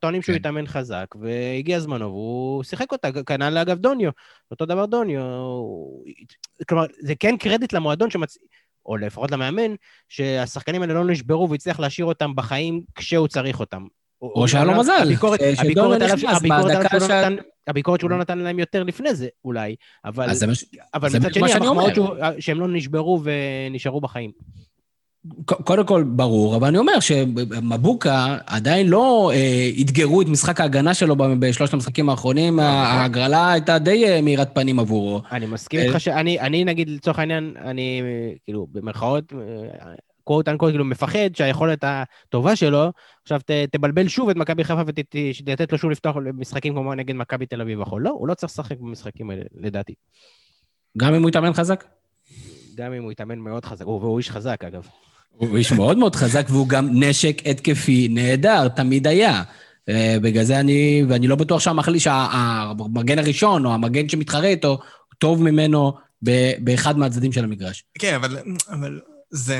טוענים שהוא ש- כן. יתאמן חזק, והגיע זמנו, והוא שיחק אותה, כנ"ל אגב דוניו, אותו דבר דוניו. כלומר, זה כן קרדיט למועדון שמצ... או לפחות למאמן, שהשחקנים האלה לא נשברו והצליח להשאיר אותם בחיים כשהוא צריך אותם. או שהיה לו מזל, הביקורת, ש- שדוניו הביקורת עליו, נכנס בדקה לא שה- הביקורת שהוא לא נתן להם יותר לפני זה, אולי, אבל, אבל מצד שני, שאני המחמאות. שהוא- שהם לא נשברו ונשארו בחיים. קודם כל, ברור, אבל אני אומר שמבוקה עדיין לא אה, אתגרו את משחק ההגנה שלו בשלושת המשחקים האחרונים, ההגרלה הייתה די אה, מאירת פנים עבורו. אני מסכים אה, איתך שאני, אני נגיד, לצורך העניין, אני, אה, כאילו, במרכאות, קוואט אנקוואט, כאילו, מפחד שהיכולת הטובה שלו, עכשיו ת, תבלבל שוב את מכבי חיפה ותתת לו שוב לפתוח משחקים כמו נגד מכבי תל אביב יכול. לא, הוא לא צריך לשחק במשחקים האלה, לדעתי. גם אם הוא יתאמן חזק? גם אם הוא יתאמן מאוד חזק, הוא, והוא איש חזק, אגב. הוא איש מאוד מאוד חזק, והוא גם נשק התקפי נהדר, תמיד היה. אה, בגלל זה אני, ואני לא בטוח שהמחליט, שהמגן הראשון, או המגן שמתחרה איתו, טוב ממנו ב- באחד מהצדדים של המגרש. כן, אבל, אבל זה...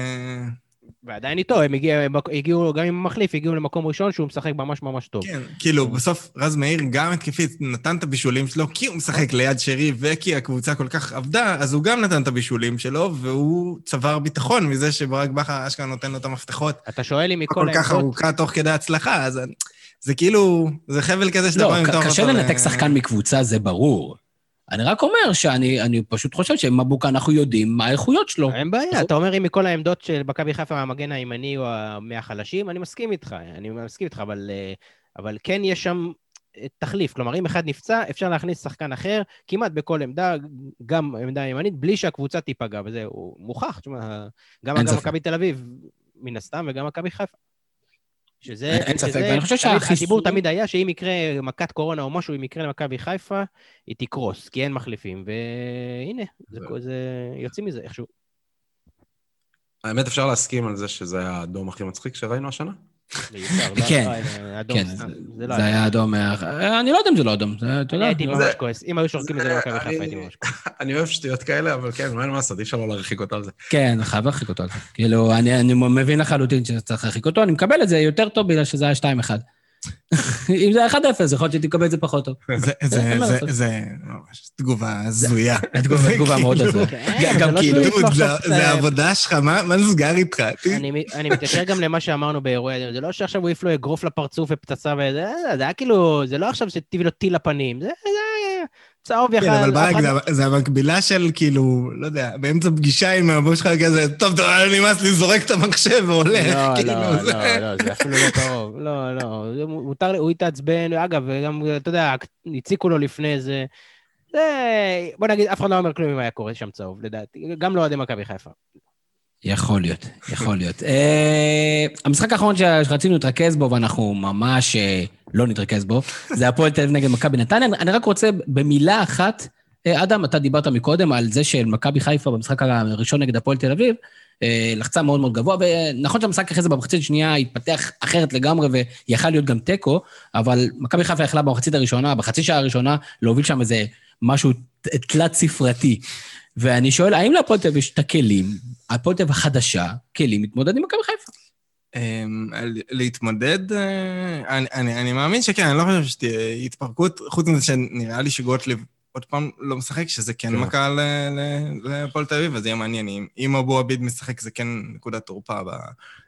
ועדיין איתו, הם הגיעו, הם הגיעו, גם עם המחליף, הגיעו למקום ראשון שהוא משחק ממש ממש טוב. כן, כאילו, בסוף רז מאיר גם התקפית נתן את הבישולים שלו, כי הוא משחק ליד שרי וכי הקבוצה כל כך עבדה, אז הוא גם נתן את הבישולים שלו, והוא צבר ביטחון מזה שברק בכר אשכרה נותן לו את המפתחות אתה שואל אם מכל כל כך העמדות, ארוכה תוך כדי הצלחה, אז זה כאילו, זה חבל כזה שאתה לא, בא עם תור קשה אותו ל- לנתק שחקן מקבוצה, זה ברור. אני רק אומר שאני אני פשוט חושב שמבוקה, אנחנו יודעים מה האיכויות שלו. אין בעיה, אתה אומר אם מכל העמדות של מכבי חיפה המגן הימני הוא מהחלשים, אני מסכים איתך, אני מסכים איתך, אבל, אה, אבל כן יש שם אה, תחליף. כלומר, אם אחד נפצע, אפשר להכניס שחקן אחר כמעט בכל עמדה, גם עמדה ימנית, בלי שהקבוצה תיפגע, וזה מוכח. תשמע, גם. מכבי תל אביב, מן הסתם, וגם מכבי חיפה. שזה, אין- ספק, ואני חושב שהחיסון- הדיבור תמיד היה שאם יקרה מכת קורונה או משהו, אם יקרה למכבי חיפה, היא תקרוס, כי אין מחליפים, והנה, זה, זה, יוצאים מזה איכשהו. האמת, אפשר להסכים על זה שזה היה האדום הכי מצחיק שראינו השנה? כן, כן, זה- זה לא זה היה אדום. מה- אני לא יודע אם זה לא אדום, זה- אתה אני יודע. הייתי לא- ממש כועס, אם היו שורקים את זה למכבי חיפה, הייתי ממש כועס. אני אוהב שטויות כאלה, אבל כן, מה אין מה לעשות, אי אפשר לא להרחיק אותו על זה. כן, חייב להרחיק אותו על זה. כאילו, אני, אני מבין לחלוטין שצריך להרחיק אותו, אני מקבל את זה יותר טוב בגלל שזה היה 2-1. אם זה היה 1-0, יכול להיות שהייתי מקבל את זה פחות טוב. זה- ממש תגובה הזויה. תגובה- תגובה מאוד כאילו, הזויה. כן, גם זה לא כאילו, זה- אה, העבודה שלך, מה נסגר איתך? אני מתקשר גם למה שאמרנו באירועי, זה לא שעכשיו הוא העיף לו אגרוף לפרצוף ופצצה וזה, זה היה כאילו, זה לא עכשיו שתביא לו טיל לפנים, זה היה צהוב יחד. כן, אבל ברק, זה- זה המקבילה של כאילו, לא יודע, באמצע פגישה עם הבוס שלך כזה, טוב, טוב, נמאס לי, זורק את המחשב והולך. לא, כאילו, לא, זה- לא, לא, זה אפילו לא קרוב. לא, לא, מותר, לי- הוא התעצבן, אגב, גם, אתה יודע, הציקו לו לפני זה. זה, בוא נגיד, אף אחד לא אומר כלום אם היה קורה שם צהוב, לדעתי. גם לא אוהדי מכבי חיפה. יכול להיות, יכול להיות. אה, המשחק האחרון שרצינו להתרכז בו, ואנחנו ממש אה, לא נתרכז בו, זה הפועל תל אביב נגד מכבי נתניה. אני רק רוצה במילה אחת, אה, אדם, אתה דיברת מקודם על זה של מכבי חיפה במשחק הראשון נגד הפועל תל אביב, אה, לחצה מאוד מאוד גבוה, ונכון שהמשחק אחרי זה במחצית השנייה התפתח אחרת לגמרי ויכל להיות גם תיקו, אבל מכבי חיפה יכלה במחצית הראשונה, בחצי שעה הראשונה, להוביל שם איזה משהו תלת ספרתי. ואני שואל, האם להפועל תל אביב יש את הכלים, הפועל תל אביב החדשה, כלים להתמודד עם מכבי חיפה? אמ, להתמודד, אה, אני, אני, אני מאמין שכן, אני לא חושב שתהיה התפרקות, חוץ מזה שנראה לי שגוטליב עוד פעם לא משחק, שזה כן, כן. מכה להפועל תל אביב, אז יהיה מעניין. אם אבו עביד משחק, זה כן נקודת תורפה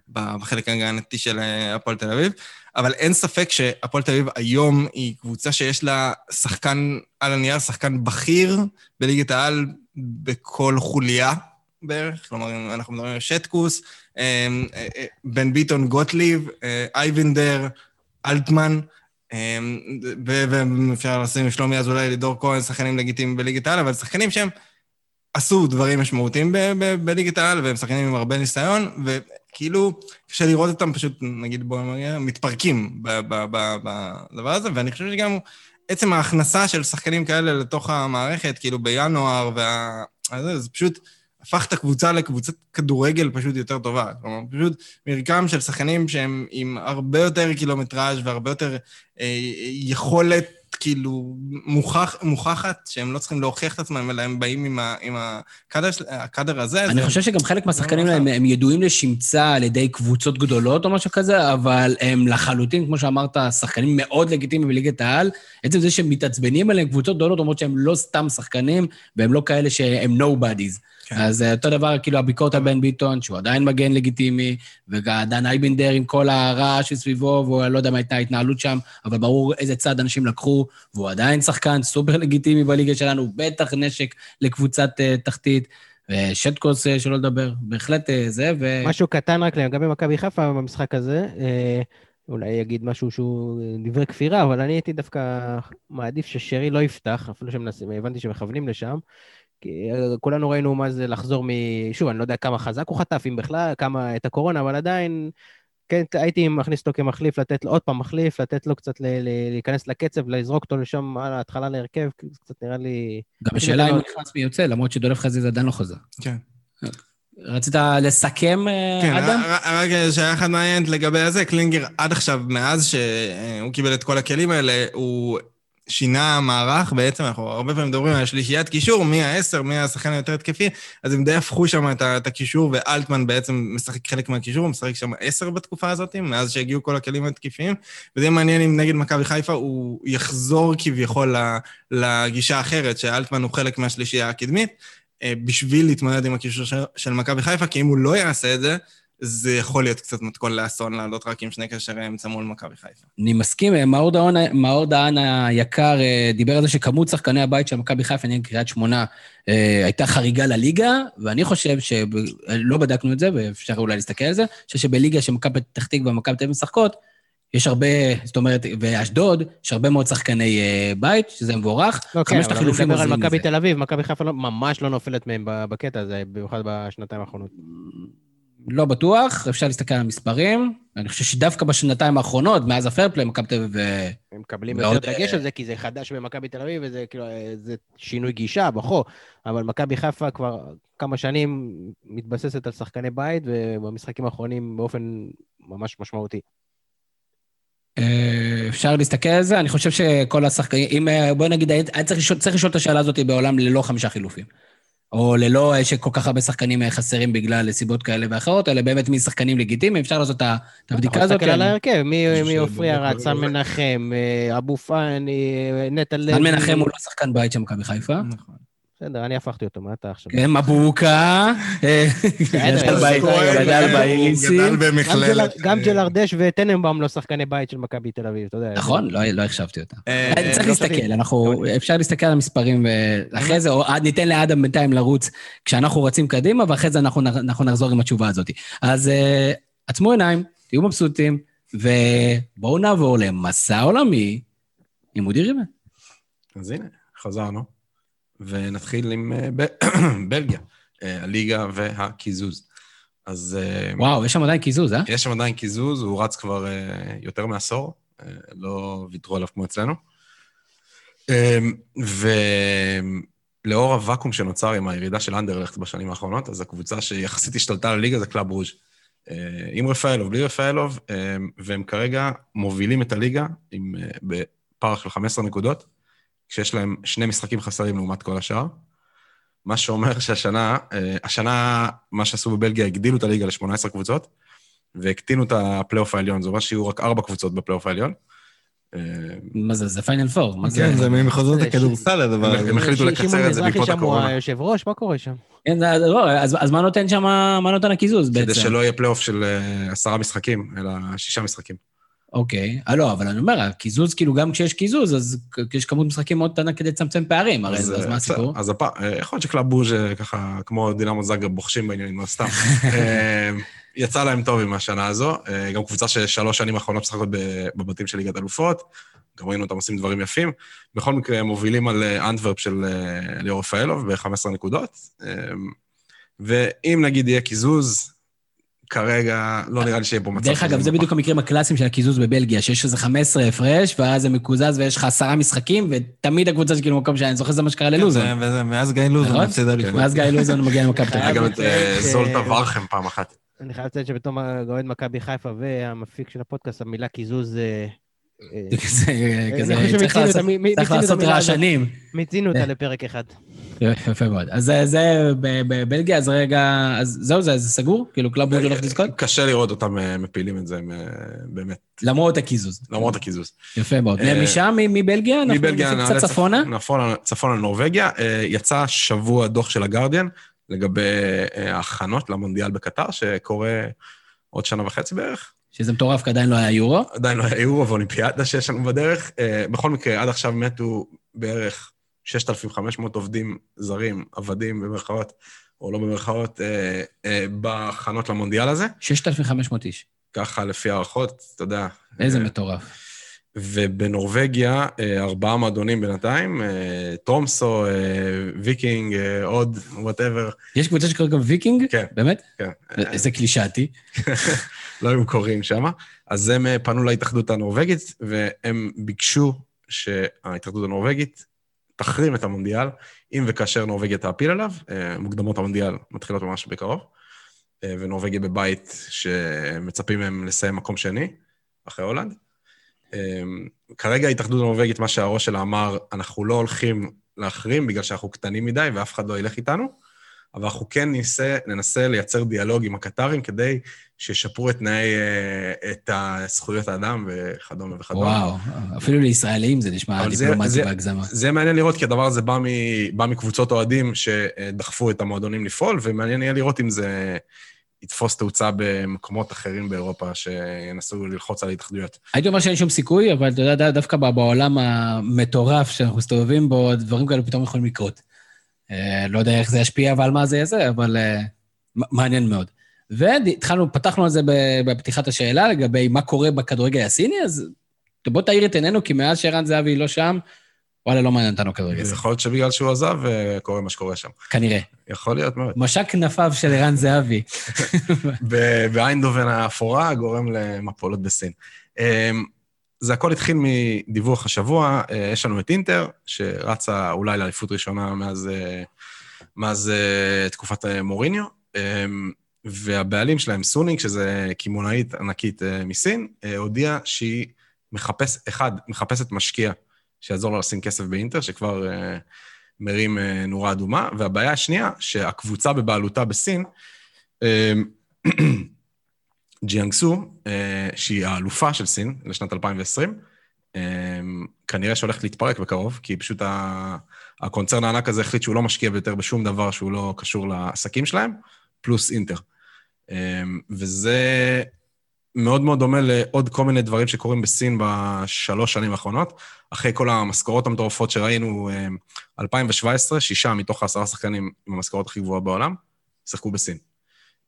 בחלק ההגנתי של אה, הפועל תל אביב. אבל אין ספק שהפועל תל אביב היום היא קבוצה שיש לה שחקן על הנייר, שחקן בכיר בליגת העל בכל חוליה בערך. כלומר, אנחנו מדברים על שטקוס, בן ביטון גוטליב, אייבנדר, אלטמן. אמ, ואפשר לשים שלומי אזולאי, לידור כהן, שחקנים לגיטימיים בליגת העל, אבל שחקנים שהם עשו דברים משמעותיים בליגת העל, והם שחקנים עם הרבה ניסיון, וכאילו, קשה לראות אותם פשוט, נגיד, בואו נגיד, מתפרקים בדבר הזה, ואני חושב שגם עצם ההכנסה של שחקנים כאלה לתוך המערכת, כאילו בינואר, וה... זה פשוט... הפך את הקבוצה לקבוצת כדורגל פשוט יותר טובה. כלומר, פשוט מרקם של שחקנים שהם עם הרבה יותר קילומטראז' והרבה יותר אה, יכולת, כאילו, מוכח, מוכחת, שהם לא צריכים להוכיח את עצמם, אלא הם באים עם, ה, עם הקאדר, הקאדר הזה. אני. חושב שגם חלק מהשחקנים האלה, הם ידועים לשמצה על ידי קבוצות גדולות או משהו כזה, אבל הם לחלוטין, כמו שאמרת, שחקנים מאוד לגיטימיים בליגת העל. עצם זה שהם מתעצבנים עליהם קבוצות גדולות, אומרות שהם לא סתם שחקנים, והם לא כאלה שהם nobodies. כן. אז אה, אותו דבר, כאילו, הביקורת על בן ביטון, שהוא עדיין מגן לגיטימי, ודן אייבנדר עם כל הרעש שסביבו, והוא לא יודע מה הייתה ההתנהלות שם, אבל ברור איזה צד אנשים לקחו, והוא עדיין שחקן סופר לגיטימי בליגה שלנו, בטח נשק לקבוצת uh, תחתית. ושטקוס, uh, שלא לדבר, בהחלט זה, ו... משהו קטן רק לגבי מכבי חיפה במשחק הזה, אולי יגיד משהו שהוא דברי כפירה, אבל אני הייתי דווקא מעדיף ששרי לא יפתח, אפילו שהבנתי שמכוונים לשם. כי אה, כולנו ראינו מה זה לחזור מ... שוב, אני לא יודע כמה חזק הוא חטף, אם בכלל, כמה את הקורונה, אבל עדיין, כן, הייתי מכניס אותו כמחליף, לתת לו עוד פעם מחליף, לתת לו קצת ל- ל- להיכנס לקצב, לזרוק אותו לשם על ההתחלה להרכב, זה קצת נראה לי... גם השאלה אם הוא נכנס ויוצא, למרות שדולף חזיזה עדיין לא חוזר. כן. רצית לסכם, אה, כן, אדם? כן, רק שהיה אחד מעניין לגבי הזה, קלינגר עד עכשיו, מאז שהוא קיבל את כל הכלים האלה, הוא שינה מערך, בעצם אנחנו הרבה פעמים מדברים על שלישיית קישור, מי העשר, מי השחקן היותר התקפי, אז הם די הפכו שם את, את הקישור, ואלטמן בעצם משחק חלק מהקישור, הוא משחק שם עשר בתקופה הזאת, מאז שהגיעו כל הכלים התקיפיים, וזה מעניין אם נגד מכבי חיפה הוא יחזור כביכול לגישה האחרת, שאלטמן הוא חלק מהשלישייה הקדמית, אה, בשביל להתמודד עם הקישור של, של מכבי חיפה, כי אם הוא לא יעשה את זה, זה יכול להיות קצת מתכון לאסון לעלות רק עם שני קשרי אמצע מול מכבי חיפה. אני מסכים, מאור דהן היקר אה, דיבר על זה שכמות שחקני הבית של מכבי חיפה, נגיד קריית שמונה, אה, הייתה חריגה לליגה, ואני חושב שלא בדקנו את זה, ואפשר אולי להסתכל על זה, אני חושב שבליגה שמכבי פתח תקווה ומכבי תל אביב משחקות, יש הרבה, זאת אומרת, ואשדוד, יש הרבה מאוד שחקני אה, בית, שזה מבורך. לא, כן, אבל אני מדבר על מכבי תל אביב, מכבי חיפה לא, ממש לא נופלת מהם בקטע הזה, במיוחד בשנתיים האחרונות. לא בטוח, אפשר להסתכל על המספרים. אני חושב שדווקא בשנתיים האחרונות, מאז הפרפליי, מכבי תל אביב... הם מקבלים יותר דגש על זה, כי זה חדש במכבי תל אביב, וזה כאילו, זה שינוי גישה, בוכו. אבל מכבי חיפה כבר כמה שנים מתבססת על שחקני בית, ובמשחקים האחרונים באופן ממש משמעותי. אה, אפשר להסתכל על זה, אני חושב שכל השחקנים, אם, אה, בוא נגיד, צריך לשאול את השאלה הזאת בעולם ללא חמישה חילופים. או ללא שכל כך הרבה שחקנים חסרים בגלל סיבות כאלה ואחרות, אלא באמת מי שחקנים לגיטימיים, אפשר לעשות את הבדיקה הזאת. תסתכל על ההרכב, מי עופרי ארד, סן מנחם, אה, אבו פאני, נטע לוי. סן מנחם הוא לא שחקן בית של מכבי חיפה. נכון. בסדר, אני הפכתי אותו, מה אתה עכשיו? כן, מבוקה. גדל באיריסים. גדל במכללת. גם ג'לרדש וטננבאום לא שחקני בית של מכבי תל אביב, אתה יודע. נכון, לא, לא החשבתי אותם. אה, צריך לא להסתכל, אנחנו, אפשר להסתכל על המספרים, ואחרי זה, או ניתן לאדם בינתיים לרוץ כשאנחנו רצים קדימה, ואחרי זה אנחנו נחזור עם התשובה הזאת. אז אה, עצמו עיניים, תהיו מבסוטים, ובואו נעבור למסע עולמי עם אודי ריבן. אז הנה, חזרנו. ונתחיל עם אה, בלגיה, אה, הליגה והקיזוז. אז... אה, וואו, יש שם עדיין קיזוז, אה? יש שם עדיין קיזוז, הוא רץ כבר יותר מעשור, לא ויתרו עליו כמו אצלנו. לאור הוואקום שנוצר עם הירידה של אנדרלכט בשנים האחרונות, אז הקבוצה שיחסית השתלטה על הליגה זה קלאב ברוז'. עם רפאלוב, בלי רפאלוב, והם כרגע מובילים את הליגה עם, בפער של 15 נקודות, כשיש להם שני משחקים חסרים לעומת כל השאר. מה שאומר שהשנה, השנה, מה שעשו בבלגיה, הגדילו את הליגה ל-18 קבוצות, והקטינו את הפלייאוף העליון. זה אומר שיהיו רק ארבע קבוצות בפלייאוף העליון. מה זה? זה פיינל פור. כן, זה ממחוזות הכדורסל הדבר הזה. הם החליטו לקצר את זה בעקבות שמעון מזרחי שם הקורונה. הוא היושב ראש, מה קורה שם? כן, לא, אז אז מה נותן שם, מה נותן הקיזוז בעצם? כדי שלא יהיה פלייאוף של אה, עשרה משחקים, אלא שישה משחקים. אוקיי. אה, לא, אבל אני אומר, הקיזוז, כאילו, גם כשיש קיזוז, אז יש כמות משחקים מאוד קטנה כדי לצמצם פערים, הרי אז אז אה, מה בסדר, הסיפור? אז הפעם, אה, יכול להיות שקלאב ברוז' אה, ככה, כמו דינמו זאגרב, בוחשים בעניינים, לא סתם. אה, יצא להם טוב עם השנה הזו. אה, גם קבוצה ששלוש שנים האחרונות משחקות בבתים של ליגת אלופות. גם ראינו אותם עושים דברים יפים. בכל מקרה, הם מובילים על אה, אנטוורפ של אה, ליאור רפאלוב ב-15 נקודות. אה, ואם נגיד יהיה קיזוז, כרגע לא נראה לי שיהיה פה מצב. דרך אגב, זה. בדיוק המקרים הקלאסיים של הקיזוז בבלגיה, שיש איזה 15 הפרש, ואז זה מקוזז ויש לך עשרה משחקים, ותמיד הקבוצה שכאילו במקום שאני זוכר שזה מה שקרה ללוזון. זה- וזה- ואז גיא לוזון נכון? הפסיד אליפות. ואז גיא לוזון מגיע למכבי תל היה אביב. גם את אה, ש- זולטה ורחם פעם אחת. אני חייב לציין שבתור אוהד מכבי חיפה והמפיק של הפודקאסט, המילה קיזוז... אה, אה, כזה, כזה, חושב צריך לעשות-. רעשנים. מיצינו אותה לפרק אחד. יפה מאוד. אז זה- בבלגיה, אז רגע, אז זהו, זה סגור? כאילו קלאב ברוז' הולך לזכות? קשה לראות אותם אה, מפילים את זה, אה, באמת, למרות הקיזוז. למרות הקיזוז. יפה מאוד. אה, משם, מבלגיה, אנחנו מבלגיה קצת צפ- צפונה? צפונה, לנורבגיה. אה, יצא שבוע דוח של הגרדיאן לגבי אה, ההכנות למונדיאל בקטר, שקורה עוד שנה וחצי בערך. שזה מטורף, כי עדיין לא היה יורו. עדיין לא היה יורו ואולימפיאדה שיש לנו בדרך. אה, בכל מקרה, עד עכשיו מתו בערך 6,500 עובדים זרים, עבדים במרכאות, או לא במרכאות, אה, אה, בהכנות למונדיאל הזה. 6,500 איש. ככה לפי הערכות, אתה יודע. איזה מטורף. ובנורבגיה, אה, ארבעה מועדונים בינתיים, טרומסו, אה, ויקינג, אה, עוד, whatever. יש קבוצה שקוראים גם ויקינג? כן. באמת? כן. איזה קלישאתי. לא היו קוראים שם. אז הם פנו להתאחדות הנורבגית, והם ביקשו שההתאחדות הנורבגית תחרים את המונדיאל, אם וכאשר נורבגיה תעפיל עליו. מוקדמות המונדיאל מתחילות ממש בקרוב, ונורבגיה בבית שמצפים מהם לסיים מקום שני, אחרי הולנד. אה, כרגע ההתאחדות הנורבגית, מה שהראש שלה אמר, אנחנו לא הולכים להחרים בגלל שאנחנו קטנים מדי ואף אחד לא ילך איתנו, אבל אנחנו כן ניסה, ננסה לייצר דיאלוג עם הקטרים כדי שישפרו את תנאי, אה, את זכויות האדם וכדומה וכדומה. וואו, אפילו לישראלים זה נשמע דיפלומטי זה- בהגזמה. זה מעניין לראות, כי הדבר הזה בא, מ, בא מקבוצות אוהדים שדחפו את המועדונים לפעול, ומעניין יהיה לראות אם זה יתפוס תאוצה במקומות אחרים באירופה שינסו ללחוץ על ההתאחדויות. הייתי אומר שאין שום סיכוי, אבל אתה יודע, דווקא בעולם המטורף שאנחנו מסתובבים בו, דברים כאלה פתאום יכולים לקרות. אה, לא יודע איך זה ישפיע ועל מה זה יעשה, אבל אה, מעניין מאוד. והתחלנו, פתחנו על זה בפתיחת השאלה לגבי מה קורה בכדורגל הסיני, אז בוא תאיר את עינינו, כי מאז שערן זהבי לא שם, וואלה, לא מעניין אותנו כדורגל. יכול להיות שבגלל שהוא עזב, אה, קורה מה שקורה שם. כנראה. יכול להיות מאוד. משק כנפיו של ערן זהבי. באיינדובן האפורה גורם למפולות בסין. אמ, זה הכל התחיל מדיווח השבוע, אה, יש לנו את אינטר, שרצה אולי לאליפות ראשונה מאז, אה, מאז תקופת מוריניו, אמ, והבעלים שלהם, סונינג, שזה קמעונאית ענקית מסין, הודיעה שהיא מחפש, אחד, מחפשת משקיע שיעזור לה לשים כסף באינטר, שכבר אה, מרים אה, נורה אדומה, והבעיה השנייה, שהקבוצה בבעלותה בסין, אמ, ג'יאנגסו, אה, שהיא האלופה של סין לשנת 2020, אה, כנראה שהולכת להתפרק בקרוב, כי פשוט ה- הקונצרן הענק הזה החליט שהוא לא משקיע יותר בשום דבר שהוא לא קשור לעסקים שלהם, פלוס אינטר. אה, וזה מאוד מאוד דומה לעוד כל מיני דברים שקורים בסין בשלוש שנים האחרונות. אחרי כל המשכורות המטורפות שראינו, אה, 2017, שישה מתוך העשרה שחקנים עם המשכורות הכי גבוהות בעולם, שיחקו בסין.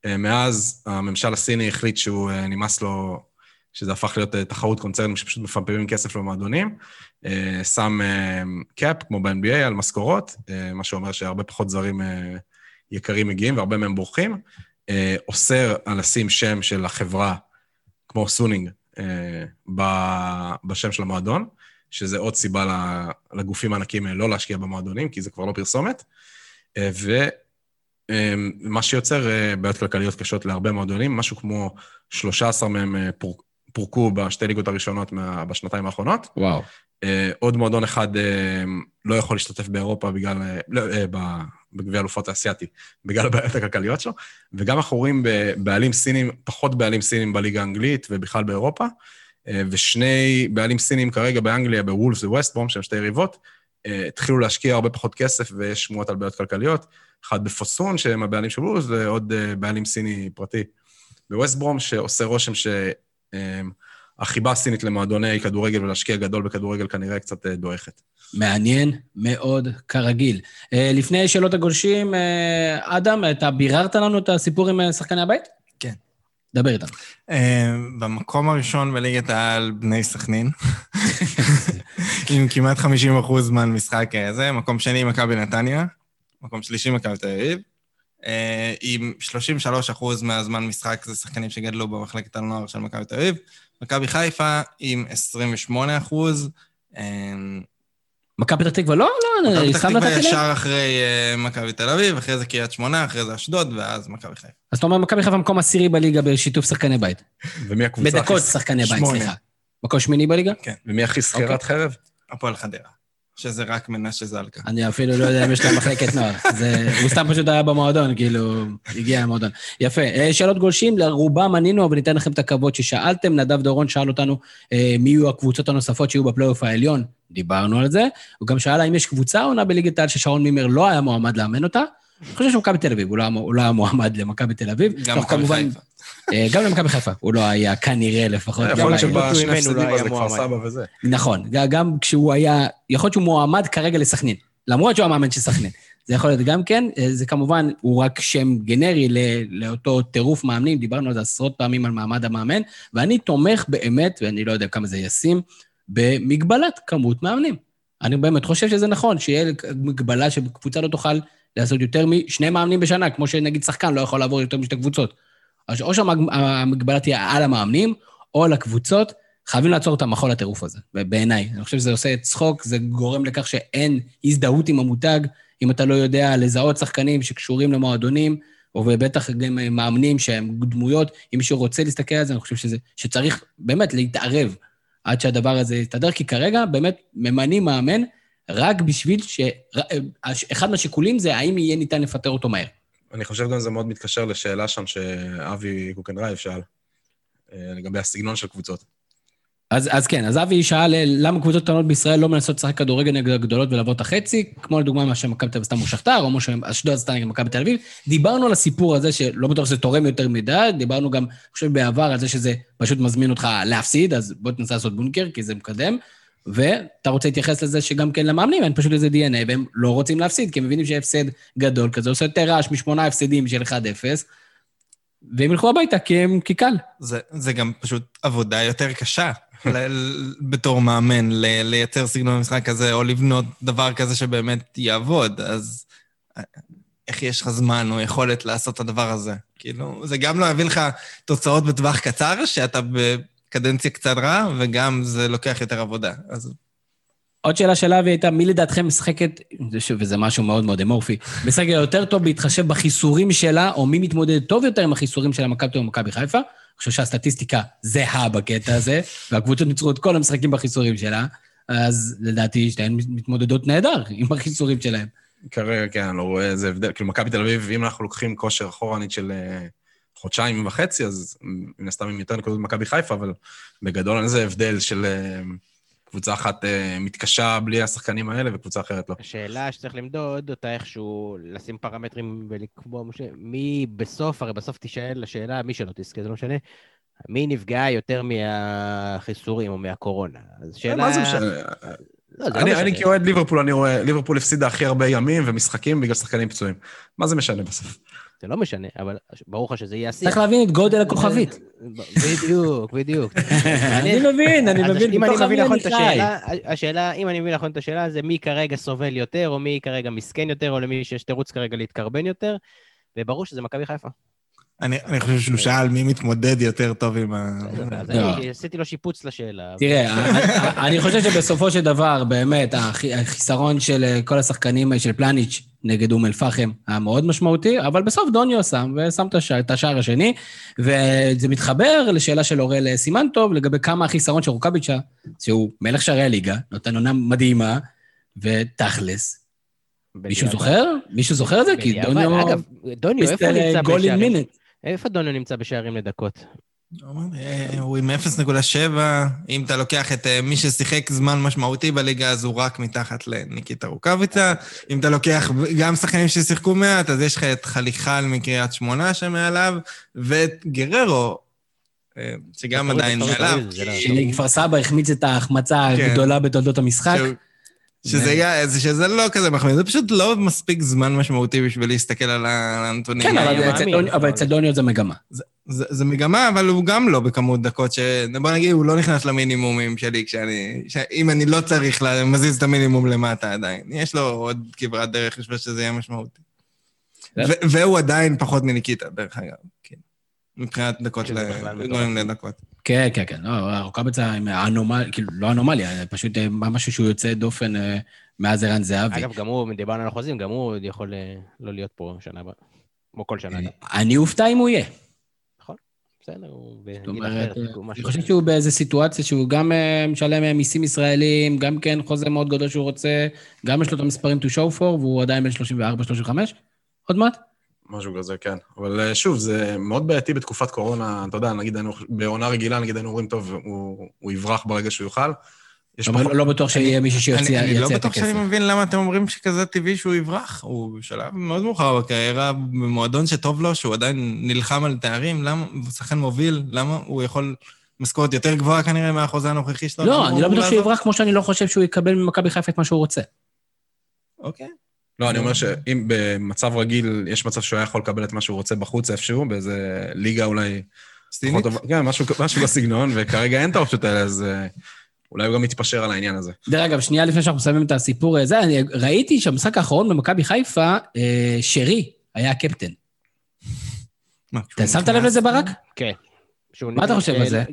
אה, מאז הממשל הסיני החליט שהוא אה, נמאס לו, שזה הפך להיות אה, תחרות קונצרנים שפשוט מפמפמים כסף למועדונים, אה, שם cap, כמו ב-NBA, על משכורות, אה, מה שאומר שהרבה פחות זרים אה, יקרים מגיעים והרבה מהם בורחים, אה, אוסר על לשים שם של החברה, כמו סונינג, אה, בשם של המועדון, שזה עוד סיבה לגופים הענקים האלה לא להשקיע במועדונים, כי זה כבר לא פרסומת. אה, ומה שיוצר אה, בעיות כלכליות קשות להרבה מועדונים, משהו כמו 13 מהם אה, פור- פורקו בשתי ליגות הראשונות מה- בשנתיים האחרונות. וואו. אה, עוד מועדון אחד אה, לא יכול להשתתף באירופה בגלל, אה, לא, אה, בגביע האלופות האסייתי, בגלל הבעיות הכלכליות שלו, וגם אנחנו רואים בעלים סינים, פחות בעלים סינים בליגה האנגלית ובכלל באירופה, אה, ושני בעלים סינים כרגע באנגליה, בוולפס וווסטבום, שהם שתי יריבות, אה, התחילו להשקיע הרבה פחות כסף ויש שמועות על בעיות כלכליות. אחד בפוסון, שהם הבעלים של וולפס, ועוד אה, בעלים סיני פרטי בווסטברום, שעושה רושם ש... אה, החיבה הסינית למועדוני כדורגל ולהשקיע גדול בכדורגל כנראה קצת דועכת. מעניין מאוד, כרגיל. אה, לפני שאלות הגולשים, אה, אדם, אתה ביררת לנו את הסיפור עם אה, שחקני הבית? כן. דבר איתנו. במקום הראשון בליגת העל, בני סכנין, עם כמעט 50 אחוז זמן משחק הזה, מקום שני, מכבי נתניה, מקום שלישי, מכבי תל אביב, עם 33 אחוז מהזמן משחק זה שחקנים שגדלו במחלקת הנוער של מכבי תל אביב, מכבי חיפה עם 28 אחוז, מכבי פתח תקווה, לא, לא, מכבי אני פתח סתם תקווה נתתי לב. ישר אחרי אה, מכבי תל אביב, אחרי זה קריית שמונה, אחרי זה אשדוד, ואז מכבי חיפה. אז אתה אומר, מכבי חיפה מקום עשירי בליגה בשיתוף שחקני בית. ומי הקבוצה הכי... בדקות שחקני בית. סליחה. מקום שמיני בליגה? ומי הכי שכירת חרב? הפועל חדרה, שזה רק מנשה זלקה. אני אפילו לא יודע אם יש להם מחלקת נוער. זה, הוא סתם פשוט היה במועדון, כאילו, הגיע למועדון. יפה. אה, שאלות גולשים, לרובם ענינו, אבל ניתן לכם את הכבוד ששאלתם. נדב דורון שאל אותנו אה, מי יהיו הקבוצות הנוספות שיהיו בפלייאוף העליון. דיברנו על זה. הוא גם שאל האם יש קבוצה עונה בליגת העל ששרון מימר לא היה מועמד לאמן אותה. אני חושב שמכבי תל אביב, הוא לא היה- הוא לא היה מועמד למכבי תל אביב. גם מכבי חיפה. אה, גם למכבי חיפה, הוא לא היה כנראה לפחות. יכול גם להיות שבשני הפסדים לא היה אז זה כפר. סבא וזה. נכון, גם כשהוא היה, יכול להיות שהוא מועמד כרגע לסכנין, למרות שהוא המאמן של סכנין. זה יכול להיות גם כן, אה, זה כמובן, הוא רק שם גנרי ל- לאותו טירוף מאמנים, דיברנו על זה עשרות פעמים על מעמד המאמן, ואני תומך באמת, ואני לא יודע כמה זה ישים, במגבלת כמות מאמנים. אני באמת חושב שזה נכון, שיהיה מגבלה שקבוצה לא תוכל לעשות יותר משני מאמנים בשנה, כמו שנגיד שחקן לא יכול לעבור יותר משתי קבוצות. אז או שהמגבלה תהיה על המאמנים, או על הקבוצות, חייבים לעצור את המחול הטירוף הזה, בעיניי. אני חושב שזה עושה צחוק, זה גורם לכך שאין הזדהות עם המותג, אם אתה לא יודע לזהות שחקנים שקשורים למועדונים, ובטח גם מאמנים שהם דמויות, אם מישהו רוצה להסתכל על זה, אני חושב שזה, שצריך באמת להתערב עד שהדבר הזה יסתדר, כי כרגע באמת ממנים מאמן רק בשביל ש... אחד מהשיקולים זה האם יהיה ניתן לפטר אותו מהר. אני חושב גם זה מאוד מתקשר לשאלה שם שאבי קוקנרייב שאל, אה, לגבי הסגנון של קבוצות. אז, אז כן, אז אבי שאל למה קבוצות קטנות בישראל לא מנסות לשחק כדורגל נגד הגדולות ולעבור את החצי, כמו לדוגמה מה שמכבי תל אביב עשתה מול שחטאר, או מה שאשדוד עשתה נגד מכבי תל אביב. דיברנו על הסיפור הזה שלא בטוח שזה תורם יותר מדי, דיברנו גם, אני חושב, בעבר על זה שזה פשוט מזמין אותך להפסיד, אז בוא תנסה לעשות בונקר, כי זה מקדם. ואתה רוצה להתייחס לזה שגם כן למאמנים אין פשוט איזה DNA, והם לא רוצים להפסיד, כי הם מבינים שהפסד גדול כזה עושה יותר רעש משמונה הפסדים של 1-0, והם ילכו הביתה כי הם, כי קל. זה, זה גם פשוט עבודה יותר קשה בתור מאמן, לייצר סגנון משחק כזה, או לבנות דבר כזה שבאמת יעבוד, אז אה, איך יש לך זמן או יכולת לעשות את הדבר הזה? כאילו, זה גם לא יביא לך תוצאות בטווח קצר, שאתה בקדנציה קצרה, וגם זה לוקח יותר עבודה. אז עוד שאלה של אבי הייתה, מי לדעתכם משחקת, וזה משהו מאוד מאוד אמורפי, משחקת יותר טוב בהתחשב בחיסורים שלה, או מי מתמודד טוב יותר עם החיסורים של מכבי תל אביב ומכבי חיפה? אני חושב שהסטטיסטיקה זהה בקטע הזה, והקבוצות ניצחו את כל המשחקים בחיסורים שלה, אז לדעתי שתיהן מתמודדות נהדר עם החיסורים שלהן. כרגע, כן, אני לא רואה איזה הבדל. כאילו, מכבי תל אביב, אם אנחנו לוקחים כושר אחורנית של אה, חודשיים וחצי, אז מן הסתם עם יותר נקודות ממכבי חיפה, אבל בגדול אין איזה הבדל של אה, קבוצה אחת אה, מתקשה בלי השחקנים האלה וקבוצה אחרת לא. השאלה שצריך למדוד אותה איכשהו, לשים פרמטרים ולקבוע מי בסוף, הרי בסוף תישאל השאלה, מי שלא תזכה, זה לא משנה, מי נפגע יותר מהחיסורים או מהקורונה. אז שאלה... מה זה משנה? לא, זה לא אני, משנה. אני כאוהד ליברפול, אני רואה, ליברפול הפסידה הכי הרבה ימים ומשחקים בגלל שחקנים פצועים. מה זה משנה בסוף? זה לא משנה, אבל ברור לך שזה יהיה השיח. צריך להבין את גודל הכוכבית. בדיוק, בדיוק. אני מבין, אני מבין, אם אני בתוך מבין עמי נכון אני את חי. השאלה, השאלה, אם אני מבין נכון את השאלה, זה מי כרגע סובל יותר, או מי כרגע מסכן יותר, או למי שיש תירוץ כרגע להתקרבן יותר, וברור שזה מכבי חיפה. אני אני חושב שהוא שאל מי מתמודד יותר טוב עם ה... אז לא. אני עשיתי לו שיפוץ לשאלה. תראה, אני- חושב שבסופו של דבר, באמת, הח- החיסרון של אה, כל השחקנים אה, של פלניץ' נגד אום אל-פחם היה מאוד משמעותי, אבל בסוף דוניו שם, ושם את השער- השני, וזה מתחבר לשאלה של אוראל סימנטוב לגבי כמה החיסרון של רוקאביצ'ה, שהוא מלך שערי הליגה, נותן עונה מדהימה, ותכלס. מישהו. זוכר? מישהו זוכר את זה? כי. דוניו... אגב, דוניו, איפה הוא נמצא בשערים? איפה דוניו נמצא בשערים לדקות? אה, הוא עם 0.7, אם אתה לוקח את אה, מי ששיחק זמן משמעותי בליגה, אז הוא רק מתחת לניקיטה רוקאביצה. אם אתה לוקח גם שחקנים ששיחקו מעט, אז יש לך את חליחל מקריית שמונה שמעליו, ואת גררו, אה, שגם תוריד, עדיין מעליו. לא- שכפר סבא החמיץ את ההחמצה כן. הגדולה בתולדות המשחק. שזה, היה, זה- שזה לא כזה מחמיא, זה פשוט לא מספיק זמן משמעותי בשביל להסתכל על הנתונים. כן, אבל אצל דוניו- אבל אבל- אצל דוניו זה מגמה. זה, זה מגמה, אבל הוא גם לא בכמות דקות ש... בוא נגיד, הוא לא נכנס למינימומים שלי כשאני... ש... אם אני לא צריך לה- מזיז את המינימום למטה עדיין. יש לו עוד כברת דרך בשביל שזה יהיה משמעותי. כן. ו- והוא עדיין פחות מניקיטה, דרך אגב. כן. מבחינת דקות, ל... גולים לדקות. כן, כן, כן. לא, רוקאביצה עם אנומליה, כאילו, לא אנומליה, פשוט אה, משהו שהוא יוצא דופן אה, מאז ערן זהבי. אגב, גם הוא, דיברנו על החוזים, גם הוא יכול אה, לא להיות פה שנה הבאה. כמו כל שנה. אני אופתע אם הוא יהיה. בסדר, הוא זאת בגיל אומרת, אחר, אני חושב. שהוא באיזה סיטואציה שהוא גם משלם מיסים ישראלים, גם כן חוזה מאוד גדול שהוא רוצה, גם יש לו את המספרים to show for, והוא עדיין בן 34-35, עוד מעט. משהו כזה, כן. אבל אה, שוב, זה מאוד בעייתי בתקופת קורונה. אתה יודע, נגיד, היינו- בעונה רגילה, נגיד, היינו אומרים, טוב, הוא, הוא יברח ברגע שהוא יוכל. יש אבל פחות... לא בטוח שיהיה מישהו שיציע אני, אני לא את בטוח שאני הכסף. מבין למה אתם אומרים שכזה טבעי שהוא יברח. הוא בשלב מאוד מאוחר בקריירה, במועדון שטוב לו, שהוא עדיין נלחם על תארים, למה, הוא שחקן מוביל, למה הוא יכול משכורת יותר גבוהה כנראה מהחוזה הנוכחי שלו? לא, אני לא בטוח שהוא לעזוב? יברח כמו שאני לא חושב שהוא יקבל ממכבי חיפה את מה שהוא רוצה. אוקיי. לא, אני אומר שאם במצב רגיל, יש מצב שהוא היה יכול לקבל את מה שהוא רוצה בחוץ איפשהו, באיזה ליגה אולי... טובה. כן, משהו, משהו בסגנון, וכרגע אין את האופציות האלה, אז אה, אולי הוא גם מתפשר על העניין הזה. דרך אגב, שנייה לפני שאנחנו מסיימים את הסיפור הזה, אני ראיתי שהמשחק האחרון במכבי חיפה, אה, שרי היה הקפטן. מה, אתה שמת לב? לזה, ברק? כן. מה אתה חושב אה, על זה?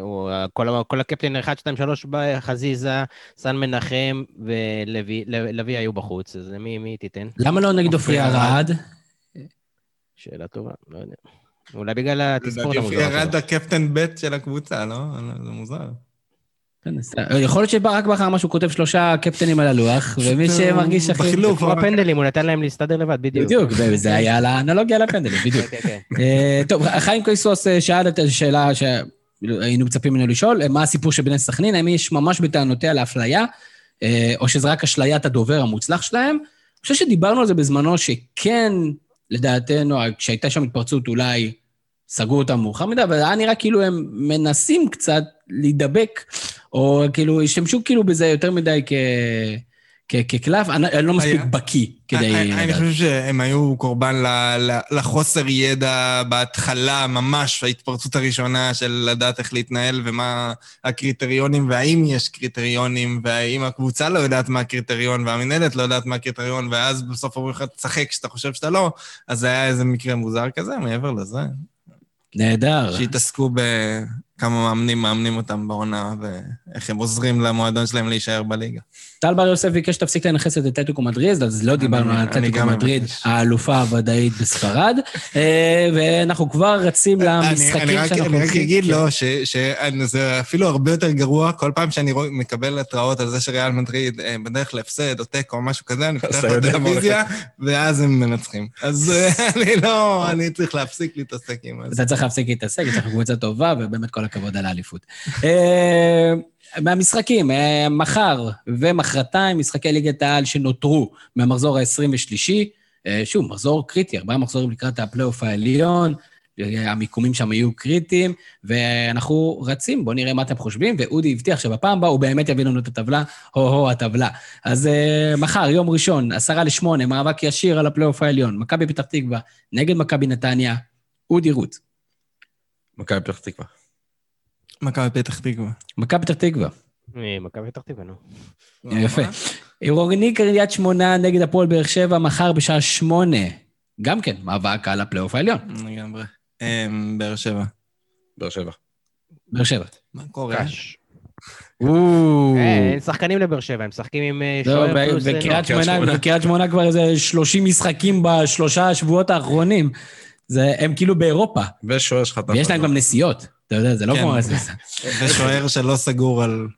הוא- כל ה- כל הקפטן 1, 2, 3, חזיזה, סן מנחם ולוי לוי היו בחוץ, אז למי מי תיתן? למה לא נגד עופרי ארד. ארד? שאלה טובה, לא יודע. אולי בגלל התספורת לדעתי המוזרה שלו. הקפטן ב' של הקבוצה, לא? זה מוזר. יכול להיות שברק בכר משהו כותב שלושה קפטנים על הלוח, ומי שמרגיש הוא הכי... בחילוף. כמו הפנדלים, הוא נתן להם להסתדר לבד, בדיוק. בדיוק, וזה היה לאנלוגיה לפנדלים, בדיוק. כן, כן, אה, טוב, חיים קויסוס אה, שאל את השאלה שהיינו מצפים ממנו לשאול, אה, מה הסיפור של בני סכנין, האם יש ממש בטענותיה לאפליה, אה, או שזה רק אשליית הדובר המוצלח שלהם? אני חושב שדיברנו על זה בזמנו, שכן, לדעתנו, כשהייתה שם התפרצות, אולי סגרו אותם מאוחר מדי, אבל היה נראה כאילו הם מנסים קצת להידבק, או כאילו, השתמשו כאילו בזה יותר מדי כ... כקלף, אני אני לא מספיק בקיא כדי... אני אני. חושב שהם היו קורבן ל- ל- לחוסר ידע בהתחלה, ממש, ההתפרצות הראשונה של לדעת איך להתנהל ומה הקריטריונים, והאם יש קריטריונים, והאם הקבוצה לא יודעת מה הקריטריון, והמנהלת לא יודעת מה הקריטריון, ואז בסוף אומרים לך, תשחק כשאתה חושב שאתה לא, אז זה היה איזה מקרה מוזר כזה, מעבר לזה. נהדר. שהתעסקו בכמה מאמנים מאמנים אותם בעונה, ואיך הם עוזרים למועדון שלהם להישאר בליגה. טל בר יוסף ביקש שתפסיק לנכס את אתלטיקו מדריד, אז לא דיברנו על אתלטיקו מדריד. האלופה הוודאית בספרד, אה, ואנחנו כבר רצים למשחקים שאנחנו אני רק. אגיד לו שזה אפילו הרבה יותר גרוע, כל פעם שאני מקבל התראות על זה שריאל מדריד אה, בדרך להפסד או תיקו או משהו כזה, אני פותח מה בטלוויזיה, ואז הם מנצחים. אז אה, אני לא, אני צריך להפסיק להתעסק עם זה. אתה צריך להפסיק להתעסק, יש לך קבוצה טובה, ובאמת כל הכבוד על האליפות. אה, מהמשחקים, אה, מחר ומחרתיים, משחקי ליגת העל שנותרו מהמחזור ה-23. שוב, מחזור קריטי, ארבעה מחזורים לקראת הפלייאוף העליון, אה, המיקומים שם יהיו קריטיים, ואנחנו רצים, בואו נראה מה אתם חושבים, ואודי הבטיח שבפעם הבאה הוא באמת יביא לנו את הטבלה, הו-הו הטבלה. אז אה, מחר, יום ראשון, עשרה לשמונה, מאבק ישיר על הפלייאוף העליון, מכבי פתח תקווה נגד מכבי נתניה, אודי רות. מכבי פתח תקווה. מכבי פתח תקווה. מכבי פתח תקווה, אה, מכבי פתח תקווה, נו. יפה. עירוני קריית שמונה נגד הפועל באר שבע, מחר בשעה שמונה. גם כן, מאבק על הפלייאוף העליון. לגמרי. אמ, באר שבע. באר שבע. באר שבע. מה קורה? קש. או. אה, אין שחקנים לבאר שבע, הם משחקים עם אה, שוער פלוס... אה, בקריית קריית שמונה, שמונה. בקריית שמונה כבר איזה 30 משחקים בשלושה השבועות האחרונים. זה, הם כאילו באירופה, ושוער שחטף. ויש להם. גם נסיעות. אתה יודע, זה לא כן. כמו... ושוער שלא סגור על...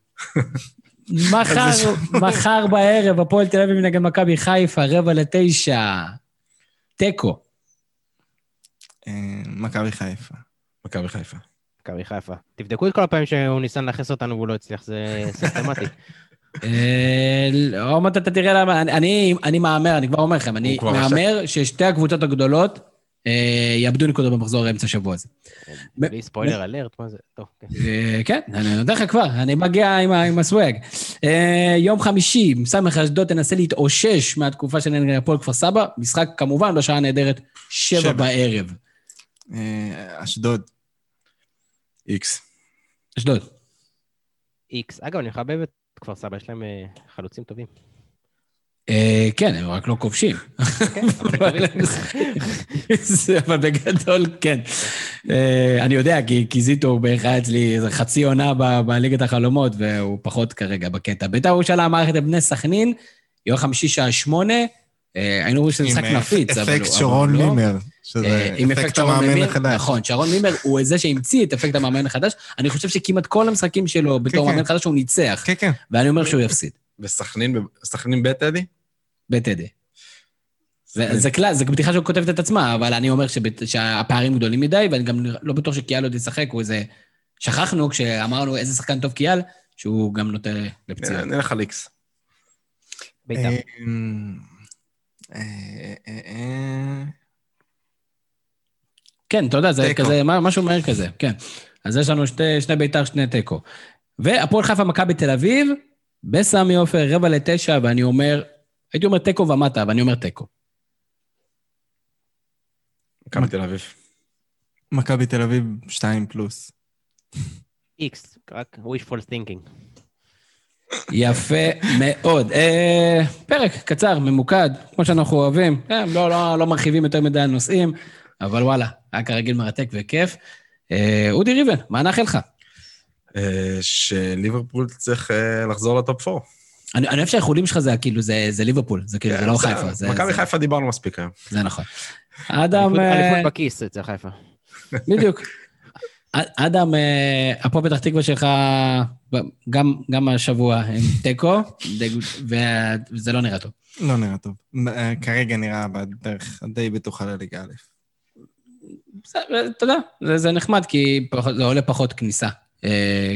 מחר, בערב, הפועל תל אביב נגד מכבי חיפה, רבע לתשע. תיקו. אה, מכבי חיפה. מכבי חיפה. מכבי חיפה. תבדקו את כל הפעמים שהוא ניסה לנכס אותנו והוא לא הצליח, זה סיסטמטי. אה, עוד מעט אתה תראה למה, אני- מהמר, אני כבר אומר לכם, אני מהמר ששתי הקבוצות הגדולות אה, יאבדו נקודות במחזור אמצע השבוע הזה. בלי ספוילר אלרט, מה זה? טוב, כן. אה, כן, אני נותן לך כבר, אני מגיע עם, הסוואג. אה, יום חמישי, סמך אשדוד תנסה להתאושש מהתקופה של נגד הפועל כפר סבא, משחק כמובן בשעה נהדרת, שבע שבע. בערב. אה, אשדוד. איקס. אשדוד. איקס. אגב, אני מחבב את כפר סבא, יש להם אה, חלוצים טובים. אה, כן, הם רק לא כובשים. זה- אבל בגדול, כן. אה, אני יודע, כי כי זיטו בערך היה אצלי איזה חצי עונה ב- בליגת החלומות, והוא פחות כרגע בקטע. בית"ר ירושלים מערכת את בני סכנין, יום חמישי שעה שמונה, אה, היינו רואים שזה משחק עם, נפיץ, אבל... אפקט הוא- שרון אבל לא. מימר, אה, שזה עם אפקט אפקט שרון המאמן מימר, החדש. נכון, שרון מימר הוא זה שהמציא את אפקט המאמן החדש. אני חושב שכמעט כל המשחקים שלו בתור כן. מאמן חדש הוא ניצח, כן, כן. ואני אומר שהוא יפסיד, וסכנין, ב- טדי? בטדי. זה, זה קלאס, זו בדיחה שכותבת את עצמה, אבל אני אומר שבט, שהפערים גדולים מדי, ואני גם לא בטוח שקיאל עוד ישחק, הוא איזה... שכחנו כשאמרנו איזה שחקן טוב קיאל, שהוא גם נוטה לפציעות. נלך על איקס. בית"ר. אה, אה, אה, כן, אתה יודע, זה. כזה, מה- משהו מהר כזה, כן. אז יש לנו שתי, שני בית"ר, שני תיקו. והפועל חיפה, מכבי תל אביב, בסמי עופר, רבע לתשע, ואני אומר, הייתי אומר תיקו ומטה, אבל אני אומר תיקו. מכבי תל אביב. מכבי תל אביב, שתיים פלוס. איקס, רק wishful thinking. יפה מאוד. אה, פרק קצר, ממוקד, כמו שאנחנו אוהבים. אה, לא, לא, לא מרחיבים יותר מדי על נושאים, אבל וואלה, היה כרגיל מרתק וכיף. אה, אודי ריבן, מה נאחל לך? שליברפול צריך לחזור לטופ 4. אני, אני אוהב שהאיחולים שלך זה כאילו, זה, זה ליברפול, זה כאילו, זה לא חיפה. מכבי חיפה דיברנו מספיק היום. זה נכון. אדם, אליפות- אה, בכיס אצל חיפה. בדיוק. אדם, אה, הפועל פתח תקווה שלך, גם, גם השבוע הם תיקו, וזה לא נראה טוב. לא נראה טוב. אה, כרגע נראה בדרך די בטוחה לליגה א'. בסדר, אתה יודע, זה, זה נחמד, כי זה עולה פחות כניסה,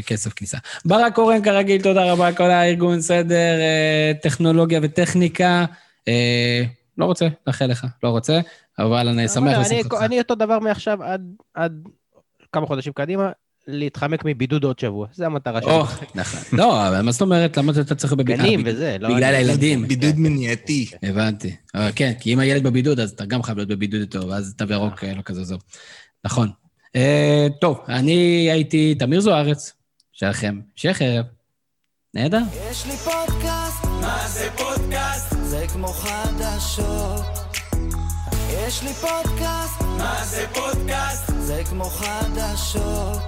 כסף כניסה. ברק קורן, כרגיל, תודה רבה, כל הארגון, סדר, אה, טכנולוגיה וטכניקה. אה, לא רוצה לאחל לך, לא רוצה, אבל אני שמח אבל לשמחתך. אני- אני אותו דבר מעכשיו עד- עד כמה חודשים קדימה, להתחמק מבידוד עוד שבוע. זו המטרה שלי. או, נכון. לא, אבל מה זאת אומרת? למה אתה צריך בבידוד? גנים אה, וזה, לא... בגלל הילדים. בידוד מניעתי. הבנתי. כן, כי אם הילד בבידוד, אז אתה גם חייב להיות בבידוד איתו, ואז תו ירוק אה, לא כזה זו. נכון. אה, טוב, אני הייתי תמיר זוארץ, שלכם, המשך ערב. נהדר. יש לי פודקאסט, מה זה פודקאסט? זה כמו חדשות. יש לי פודקאסט, מה זה פודקאסט? זה כמו חדשות.